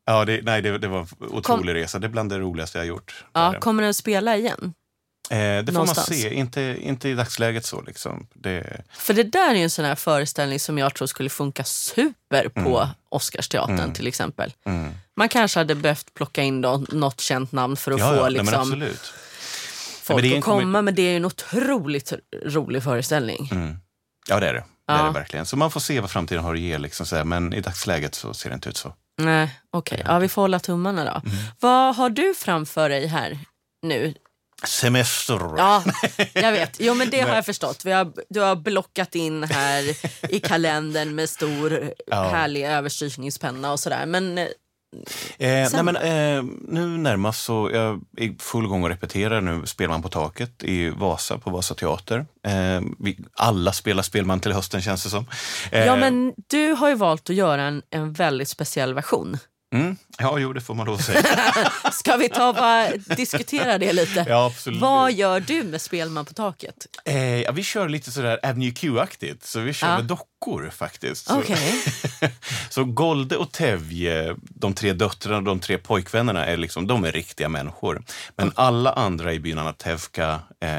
ja det, nej, det, det var en otrolig resa. Det är bland det roligaste jag har gjort. Ja, kommer den att spela igen? Eh, det får någonstans. man se, inte, inte i dagsläget så. Liksom. Det, För det där är ju en sån här föreställning som jag tror skulle funka super på Mm. Oscarsteatern till exempel. Man kanske hade behövt plocka in då något känt namn för att ja, få ja, nej, men liksom, absolut. folk det en att komma. Men det är en otroligt rolig föreställning. Ja, det är det. Det Ja. är det verkligen. Så man får se vad framtiden har att ge. Liksom, så här. Men i dagsläget så ser det inte ut så. Nej, okej. Ja, vi får hålla tummarna då. Vad har du framför dig här nu? Semester. Ja, jag vet. Jo, men det har jag förstått. Vi har, du har blockat in här i kalendern med stor Ja. härlig överstrykningspenna och sådär. Men eh, Eh, nej, men, eh, nu närmast så jag är i full gång och repeterar nu Spelman på taket i Vasa på Vasa teater. Eh, vi, alla spelar Spelman till hösten känns det som. Eh, Ja, men du har ju valt att göra en, en väldigt speciell version. Mm, ja, jo, det får man då säga. <laughs> Ska vi ta bara diskutera det lite? ja, absolut. Vad gör du med Spelman på taket? Eh, ja, vi kör lite sådär Avenue Q-aktigt, så vi kör Ja. med dockor faktiskt. Så, <laughs> så Golde och Tevje, de tre döttrarna och de tre pojkvännerna, är liksom, de är riktiga människor. Men alla andra i byn Anatevka eh,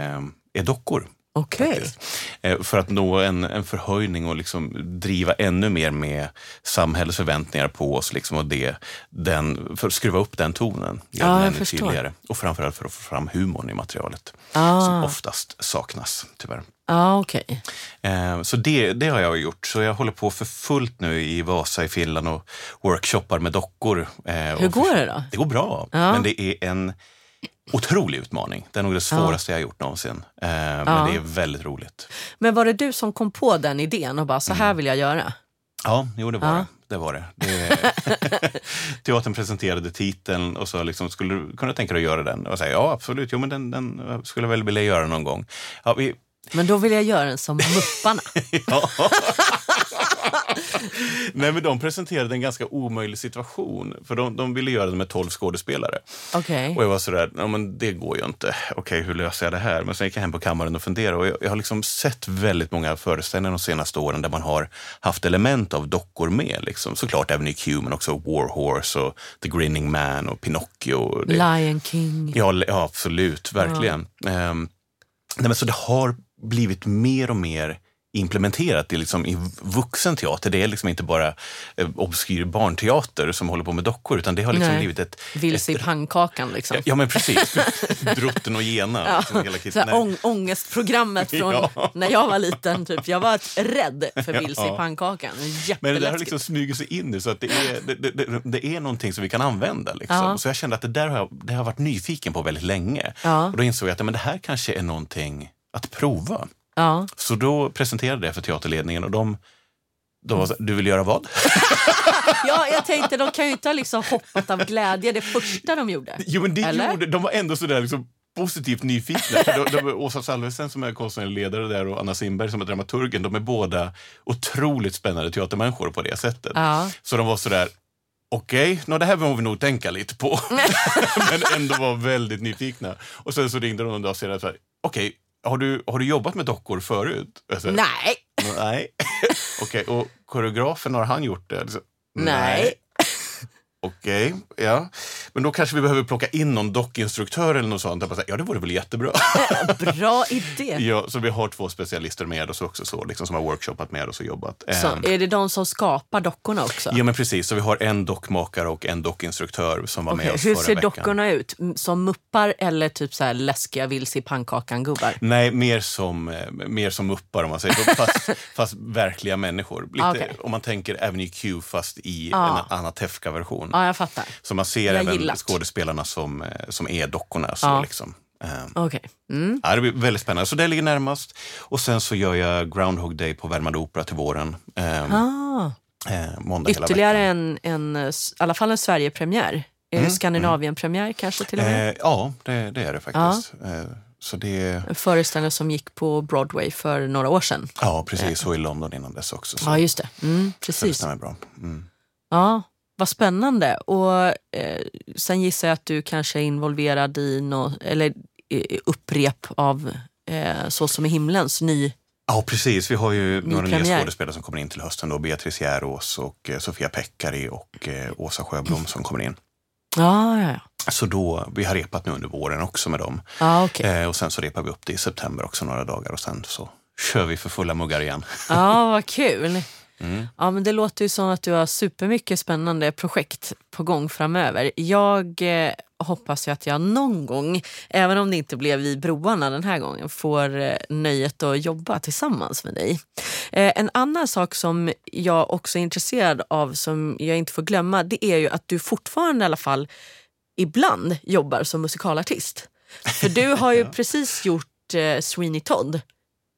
är dockor. Faktiskt. Eh, För att nå en, en förhöjning och liksom driva ännu mer med samhällets förväntningar på oss. Liksom, och det, den, för att skruva upp den tonen. Ja, den ännu förstår. tydligare. Och framförallt för att få fram humorn i materialet. Ah. Som oftast saknas, tyvärr. Ja, okej. Eh, Så det, det har jag gjort. Så jag håller på för fullt nu i Vasa i Finland och workshoppar med dockor. Eh, Hur och går det då? Det går bra, Ja. men det är en otrolig utmaning. Det är nog det svåraste jag har gjort någonsin. Eh, Men Ja. det är väldigt roligt. Men var det du som kom på den idén och bara så här vill jag göra? Ja, jo det var Ja. det. Det var det. det <laughs> teatern presenterade titeln och så liksom, skulle du kunna tänka dig att göra den? Och jag säger, ja, absolut. Jo, men den, den skulle jag väl vilja göra någon gång. Ja, vi, Men då vill jag göra den som Mupparna. <laughs> ja. <laughs> Nej, men de presenterade en ganska omöjlig situation. För de, de ville göra det med tolv skådespelare. Okej. Och jag var sådär, ja men det går ju inte. Okej, hur löser jag det här? Men sen gick jag hem på kammaren och funderade. Och jag, jag har liksom sett väldigt många föreställningar de senaste åren där man har haft element av dockor med. Liksom. Såklart även i Q, men också War Horse och The Grinning Man och Pinocchio. Och Lion King. Ja, ja absolut. Verkligen. Ehm, nej, men så det har blivit mer och mer implementerat i, liksom, i vuxen teater. Det är liksom inte bara eh, obskyr barnteater som håller på med dockor, utan det har liksom Nej. blivit ett... Vilse i pannkakan liksom. ja, men precis. <laughs> Drutten och Gena. Ja, liksom, hela ång, ångestprogrammet från Ja. när jag var liten. Typ. Jag var rädd för vilse i Ja. pannkakan. Men det där har liksom smugit sig in nu, så att det är, det, det, det, det är någonting som vi kan använda. Liksom. Ja. Så jag kände att det där har jag, det har varit nyfiken på väldigt länge. Och då insåg jag att men det här kanske är någonting att prova. Ja. Så då presenterade jag det för teaterledningen och de, de var så, du vill göra vad? <laughs> ja, jag tänkte de kan ju inte ha liksom hoppat av glädje det första de gjorde. Jo, men det Eller? gjorde, de var ändå sådär liksom positivt nyfikna. De, de, Åsa Salvesen som är konstnärlig ledare där och Anna Simberg som är dramaturgen, de är båda otroligt spännande teatermänniskor på det sättet. Ja. Så de var sådär, okej, nå det här behöver vi nog tänka lite på. <laughs> men ändå var väldigt nyfikna. Och sen så ringde de en dag senare och sa, okej, har, du, har du jobbat med dockor förut? Sa, Nej. Nej. <laughs> Okej, och koreografen, har han gjort det? Så, Nej. <laughs> Okej, ja. Men då kanske vi behöver plocka in någon dockinstruktör eller något sånt. Jag bara Ja, det vore väl jättebra. Bra idé. <laughs> ja, så vi har två specialister med oss också, så, liksom, som har workshoppat med oss och jobbat. Så, Ehm, är det de som skapar dockorna också? Ja, men precis. Så vi har en dockmakare och en dockinstruktör som var Okej, med oss Hur förra ser veckan. dockorna ut? Som muppar eller typ så här läskiga vilse i pannkakan-gubbar? Nej, mer som, eh, mer som muppar om man säger. <laughs> Fast, fast verkliga människor. Lite, Ah, okej. Om man tänker Avenue Q fast i Ah. en Anna Tefka-version. Ja, jag fattar. Så man ser Jag även gillat. skådespelarna som, eh, som är dockorna. Så Ja. liksom. Ehm, Okej. Mm. Ja, det blir väldigt spännande. Så det ligger närmast. Och sen så gör jag Groundhog Day på Värmande Opera till våren. Eh, Ah. eh, måndag hela Ytterligare veckan. en, en, i alla fall en Sverigepremiär. Mm. Skandinavien-premiär kanske till och med. Eh, ja, det, det är det faktiskt. Eh, så det, En föreställning som gick på Broadway för några år sedan. ja, precis. Och i London innan dess också. Så, Ja, just det. Mm, så det precis. stämmer bra. Mm. Ja, vad spännande. Och eh, sen gissar jag att du kanske är involverad i nå, eller upprep av eh, Så som i himlens ny... Ja, precis. Vi har ju några nya premiär. skådespelare som kommer in till hösten. Då. Beatrice Järås och eh, Sofia Pekkari och eh, Åsa Sjöblom som kommer in. Ja, ja, ja. Så då, vi har repat nu under våren också med dem. Ja, okej. Eh, och sen så repar vi upp det i september också några dagar och sen så kör vi för fulla muggar igen. Ja, vad kul. Mm. Ja, men det låter ju som att du har supermycket spännande projekt på gång framöver. Jag eh, hoppas ju att jag någon gång, även om det inte blev vid broarna den här gången, får eh, nöjet att jobba tillsammans med dig. Eh, en annan sak som jag också är intresserad av, som jag inte får glömma, det är ju att du fortfarande i alla fall ibland jobbar som musikalartist. För du har ju <laughs> precis gjort eh, Sweeney Todd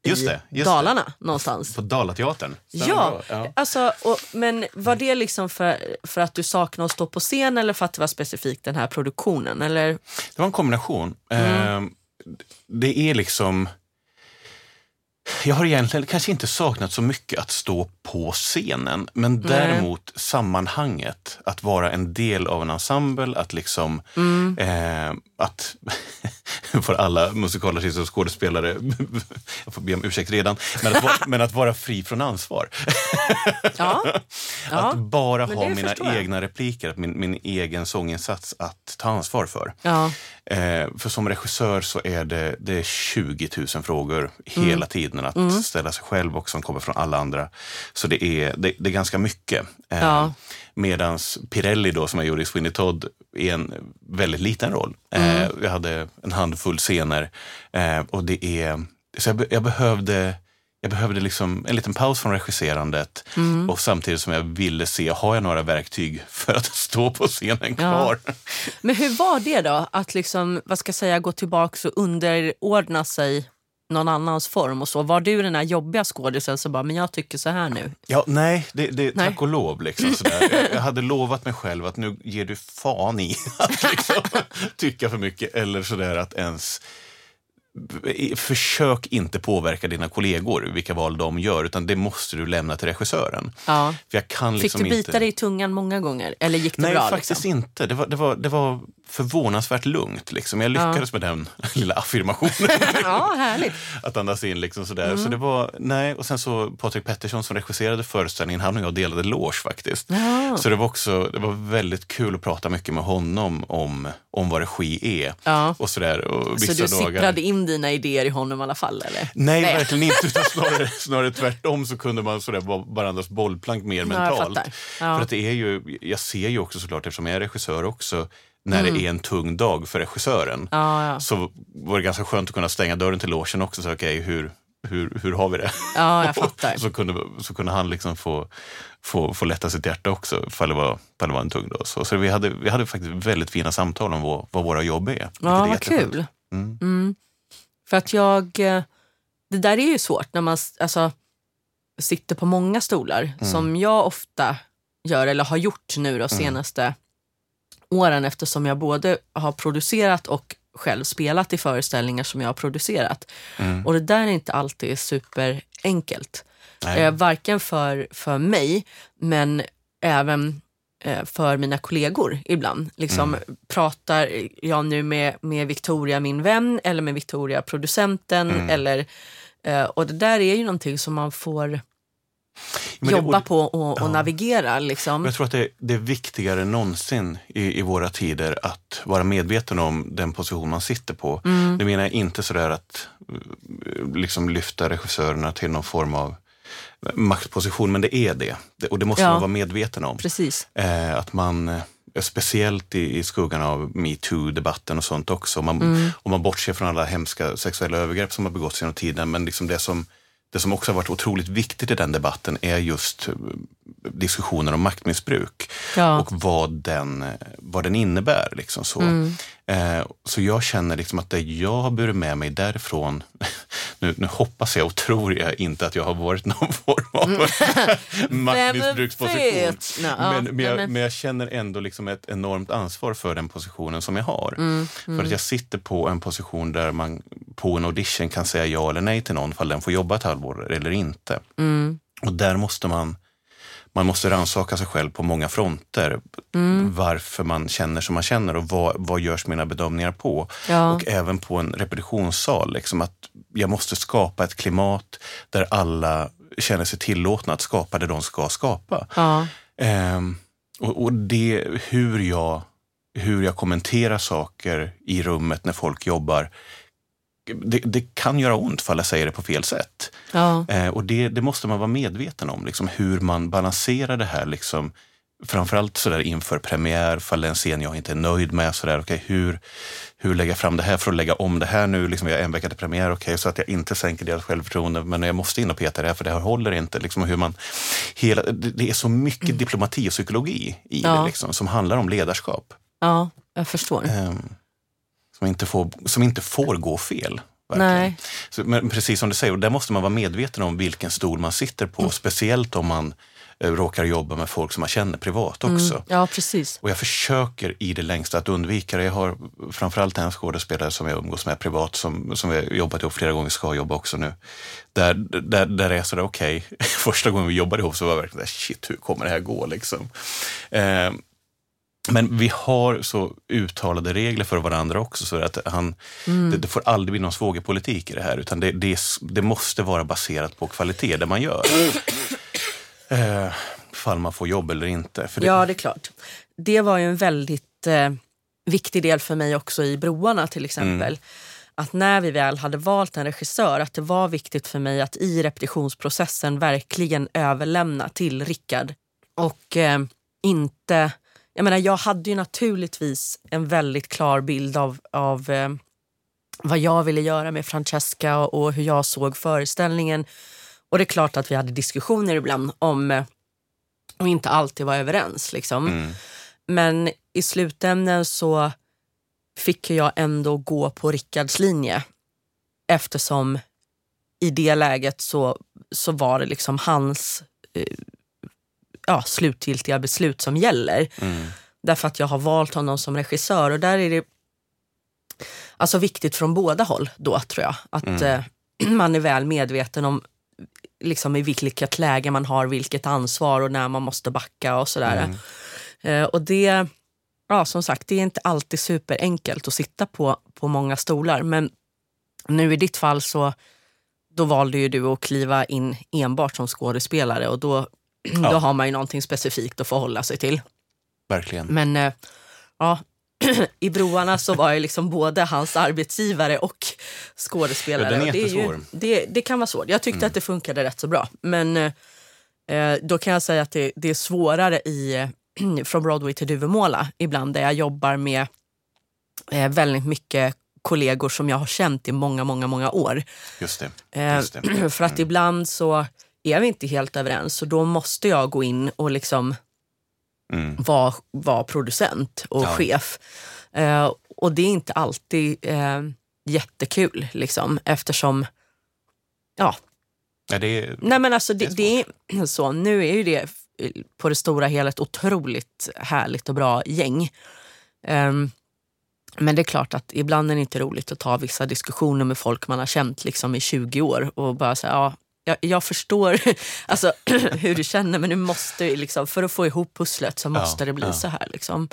Just det, just det. Dalarna någonstans. På Dalateatern. Ja, ja. Alltså, och, men var det liksom för, för att du saknar att stå på scen eller för att det var specifikt den här produktionen? Eller? Det var en kombination. Mm. Eh, det är liksom... Jag har egentligen kanske inte saknat så mycket att stå på scenen, men däremot sammanhanget. Att vara en del av en ensemble, att liksom... Mm. Eh, att <laughs> <laughs> för alla musikalartister och skådespelare, <laughs> jag får be om ursäkt redan, men att, vara, <laughs> men att vara fri från ansvar. Ja, ja, att bara ha mina egna repliker, min, min egen sånginsats att ta ansvar för. ja, Eh, för som regissör så är det, det är 20 000 frågor hela Mm. tiden att ställa sig själv och som kommer från alla andra. Så det är, det, det är ganska mycket. Eh, Ja. Medans Pirelli då, som jag gjorde i Sweeney Todd, är en väldigt liten roll. Eh, Mm. jag hade en handfull scener eh, och det är... Så jag, jag behövde jag behövde liksom en liten paus från regisserandet Mm. och samtidigt som jag ville se, har jag några verktyg för att <laughs> stå på scenen kvar? Men hur var det då? Att liksom, vad ska jag säga, gå tillbaka och underordna sig någon annans form och så. Var du den här jobbiga skådisen som bara, men jag tycker så här nu? Ja, nej, det, det, Nej. tack och lov. Liksom, sådär. Jag, jag hade lovat mig själv att nu ger du fan i <laughs> att liksom, tycka för mycket eller sådär att ens försök inte påverka dina kollegor, vilka val de gör, utan det måste du lämna till regissören. Ja. För jag kan liksom Fick du bita inte... dig i tungan många gånger? Eller gick det Nej, bra? faktiskt liksom? inte. Det var, det, var, det var förvånansvärt lugnt. Liksom. Jag lyckades med den <laughs> lilla affirmationen. <laughs> Ja, härligt. att andas in liksom sådär. Mm. Så det var, nej. Och sen så Patrik Pettersson som regisserade föreställningen, han och jag delade loge faktiskt. Ja. Så det var också, det var väldigt kul att prata mycket med honom om, om vad regi är. Ja. Och sådär. Och Så vissa du dagar. sipprade in dina idéer i honom i alla fall? Eller? Nej, Nej. verkligen inte. Utan <laughs> snarare, snarare tvärtom så kunde man sådär vara varandras bollplank mer mentalt. Ja. För att det är ju, jag ser ju också såklart, eftersom jag är regissör också, när Mm. det är en tung dag för regissören. Ja, ja. Så var det ganska skönt att kunna stänga dörren till logen också. Så okej, hur, hur, hur har vi det? ja, jag <laughs> fattar. så, kunde, så kunde han liksom få, få, få lätta sitt hjärta också, ifall det var, ifall det var en tung dag. Så, så vi, hade, vi hade faktiskt väldigt fina samtal om vad, vad våra jobb är. vilket är Ja, vad kul. Mm. Mm. För att jag... eh, Det där är ju svårt när man alltså, sitter på många stolar, Mm. som jag ofta gör, eller har gjort nu de senaste åren eftersom jag både har producerat och själv spelat i föreställningar som jag har producerat. Mm. Och det där är inte alltid superenkelt. Eh, varken för, för mig, men även eh, för mina kollegor ibland. Liksom, Mm. Pratar jag nu med, med Victoria, min vän, eller med Victoria, producenten? Mm. Eller, eh, och det där är ju någonting som man får Men det- jobba och- på och, och ja. navigera. Liksom. Jag tror att det, det är viktigare än någonsin i, i våra tider att vara medveten om den position man sitter på. Mm. Det menar jag inte sådär att eh, liksom lyfta regissörerna till någon form av maktposition, men det är det. det och det måste Ja. man vara medveten om. Precis. Eh, att man, eh, speciellt i, i skuggan av metoo-debatten och sånt också, om man, Mm. om man bortser från alla hemska sexuella övergrepp som har begåtts genom tiden, men liksom det som det som också har varit otroligt viktigt i den debatten är just eh, diskussionen om maktmissbruk Ja. och vad den, vad den innebär. Liksom så. Mm. Eh, så jag känner liksom att det jag har burit med mig därifrån, <laughs> nu, nu hoppas jag och tror jag inte att jag har varit någon <laughs> form av <laughs> maktmissbruksposition. vet? Nå, ja, men, men, jag, men- jag känner ändå liksom ett enormt ansvar för den positionen som jag har. Mm, För att jag sitter på en position där man på en audition kan säga ja eller nej till någon, fall den får jobba ett halvår eller inte. Mm. Och där måste man, man måste rannsaka sig själv på många fronter. Mm. Varför man känner som man känner och vad, vad görs mina bedömningar på. Ja. Och även på en repetitionssal. Liksom att jag måste skapa ett klimat där alla känner sig tillåtna att skapa det de ska skapa. Ja. Ehm, och, och det, hur jag, hur jag kommenterar saker i rummet när folk jobbar, det, det kan göra ont för jag säger det på fel sätt. Ja. Eh, och det, det måste man vara medveten om, liksom, hur man balanserar det här. Liksom, framförallt sådär inför premiär, fall en scen jag inte är nöjd med. Sådär, okay, hur, hur lägger jag fram det här för att lägga om det här nu? Liksom, jag har en vecka till premiär, okay, så att jag inte sänker deras självförtroende. Men jag måste in och peta det här för det här håller inte. Liksom, hur man, hela, det, är så mycket diplomati och psykologi i Ja. det liksom, som handlar om ledarskap. ja, jag förstår. Ehm, som, inte får, som inte får gå fel. Så, men precis som du säger, och där måste man vara medveten om vilken stol man sitter på. Speciellt om man eh, råkar jobba med folk som man känner privat också. Mm. Ja, precis. Och jag försöker i det längsta att undvika det. Jag har framförallt en skådespelare som jag umgås med privat som, som har jobbat ihop flera gånger, ska jobba också nu. Där, där, där är jag sådär, okej, <laughs> första gången vi jobbade ihop så var jag verkligen där, shit, hur kommer det här gå liksom? Eh, men vi har så uttalade regler för varandra också så att han, det, det får aldrig bli någon svågerpolitik i det här utan det, det, det måste vara baserat på kvalitet det man gör. <clears throat> Eh, fall man får jobb eller inte. Ja, det är klart. Det var ju en väldigt eh, viktig del för mig också i Broarna till exempel. Mm. Att när vi väl hade valt en regissör, att det var viktigt för mig att i repetitionsprocessen verkligen överlämna till Rickard. Och eh, inte... Jag menar, jag hade ju naturligtvis en väldigt klar bild av, av eh, vad jag ville göra med Francesca och, och hur jag såg föreställningen. Och det är klart att vi hade diskussioner ibland om eh, och inte alltid var överens. Liksom. Mm. Men i slutänden så fick jag ändå gå på Rickards linje eftersom i det läget så, så var det liksom hans eh, ja, slutgiltiga beslut som gäller. Mm. Därför att jag har valt honom som regissör och där är det alltså viktigt från båda håll då tror jag. Att eh, <clears throat> man är väl medveten om liksom i vilket läge man har vilket ansvar och när man måste backa och sådär. Eh, och det, ja som sagt, det är inte alltid superenkelt att sitta på, på många stolar. Men nu i ditt fall så då valde ju du att kliva in enbart som skådespelare och då, <clears throat> då har man ju någonting specifikt att förhålla sig till. Verkligen. Men eh, ja, <clears throat> i Broarna så var jag liksom både hans arbetsgivare och skådespelare. Ja, den är det. Mm. ju, det, det kan vara svårt. Jag tyckte att det funkade rätt så bra. Men eh, eh, då kan jag säga att det, det är svårare i, <clears throat> från Broadway till Duvemåla ibland där jag jobbar med eh, väldigt mycket kollegor som jag har känt i många, många, många år. Just det. Eh, Just det. För att ibland så är vi inte helt överens och då måste jag gå in och liksom Mm. vara var producent och Ja. chef. Eh, och det är inte alltid eh, jättekul liksom eftersom ja, Ja, det är, nej men alltså det, Det är det är så. Nu är ju det eh, på det stora hela ett otroligt härligt och bra gäng. Ehm, men det är klart att ibland är det inte roligt att ta vissa diskussioner med folk man har känt liksom i 20 år och bara säga ja, jag, jag förstår <laughs> alltså, <clears throat> hur du känner men nu måste liksom, för att få ihop pusslet så måste det bli ja. så här. Liksom.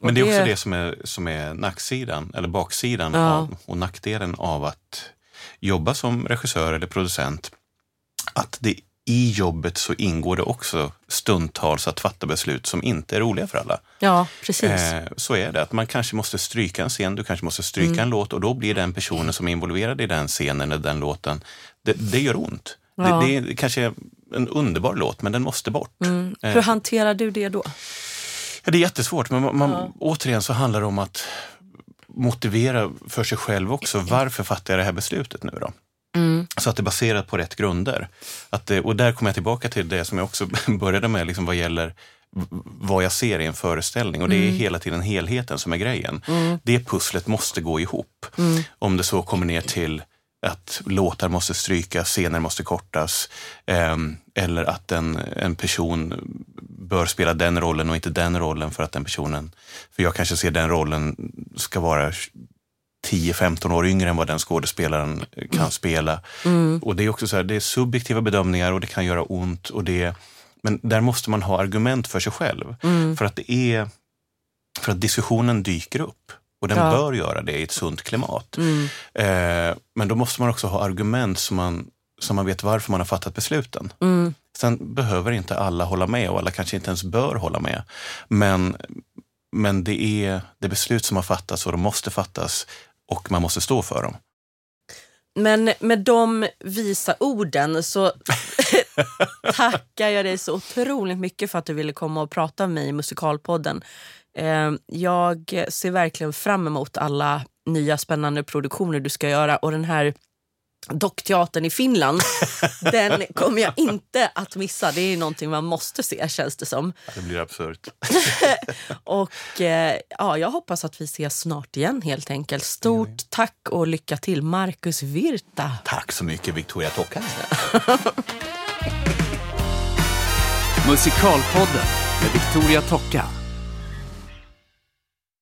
Men det är också det- det som är, som är nacksidan, eller baksidan Ja. av, och nackdelen av att jobba som regissör eller producent. Att det i jobbet så ingår det också stundtals att fatta beslut som inte är roliga för alla. Ja, precis. Eh, så är det. Att man kanske måste stryka en scen, du kanske måste stryka Mm. en låt och då blir den personen som är involverad i den scenen eller den låten, det, det gör ont. Ja. Det, det är kanske en underbar låt, men den måste bort. Mm. Eh, Hur hanterar du det då? Ja, det är jättesvårt, men man, man, Ja. återigen så handlar det om att motivera för sig själv också. Varför fattar jag det här beslutet nu då? Mm. Så att det är baserat på rätt grunder. Att det, och där kommer jag tillbaka till det som jag också <laughs> började med, liksom vad gäller vad jag ser i en föreställning. Och det är hela tiden helheten som är grejen. Det pusslet måste gå ihop. Om det så kommer ner till att låtar måste strykas, scener måste kortas. ehm, eller att en, en person bör spela den rollen och inte den rollen för att den personen... För jag kanske ser den rollen ska vara 10-15 år yngre än vad den skådespelaren kan spela. Och det är också så här, det är subjektiva bedömningar och det kan göra ont. Och det, men där måste man ha argument för sig själv. För att det är för att diskussionen dyker upp. Och den Ja. bör göra det i ett sunt klimat. Mm. Eh, men då måste man också ha argument som man, som man vet varför man har fattat besluten. Mm. Sen behöver inte alla hålla med och alla kanske inte ens bör hålla med. Men, men det är det beslut som har fattats och de måste fattas och man måste stå för dem. Men med de visa orden så <laughs> tackar jag dig så otroligt mycket för att du ville komma och prata med mig i Musikalpodden. Eh, Jag ser verkligen fram emot alla nya spännande produktioner du ska göra och den här dockteatern i Finland, <laughs> den kommer jag inte att missa. Det är någonting man måste se känns det som. Det blir absurt. <laughs> Och eh, ja, jag hoppas att vi ses snart igen helt enkelt. Stort tack och lycka till Marcus Virta. Tack så mycket Victoria Tocka. <laughs> Musikalpodden med Victoria Tocka.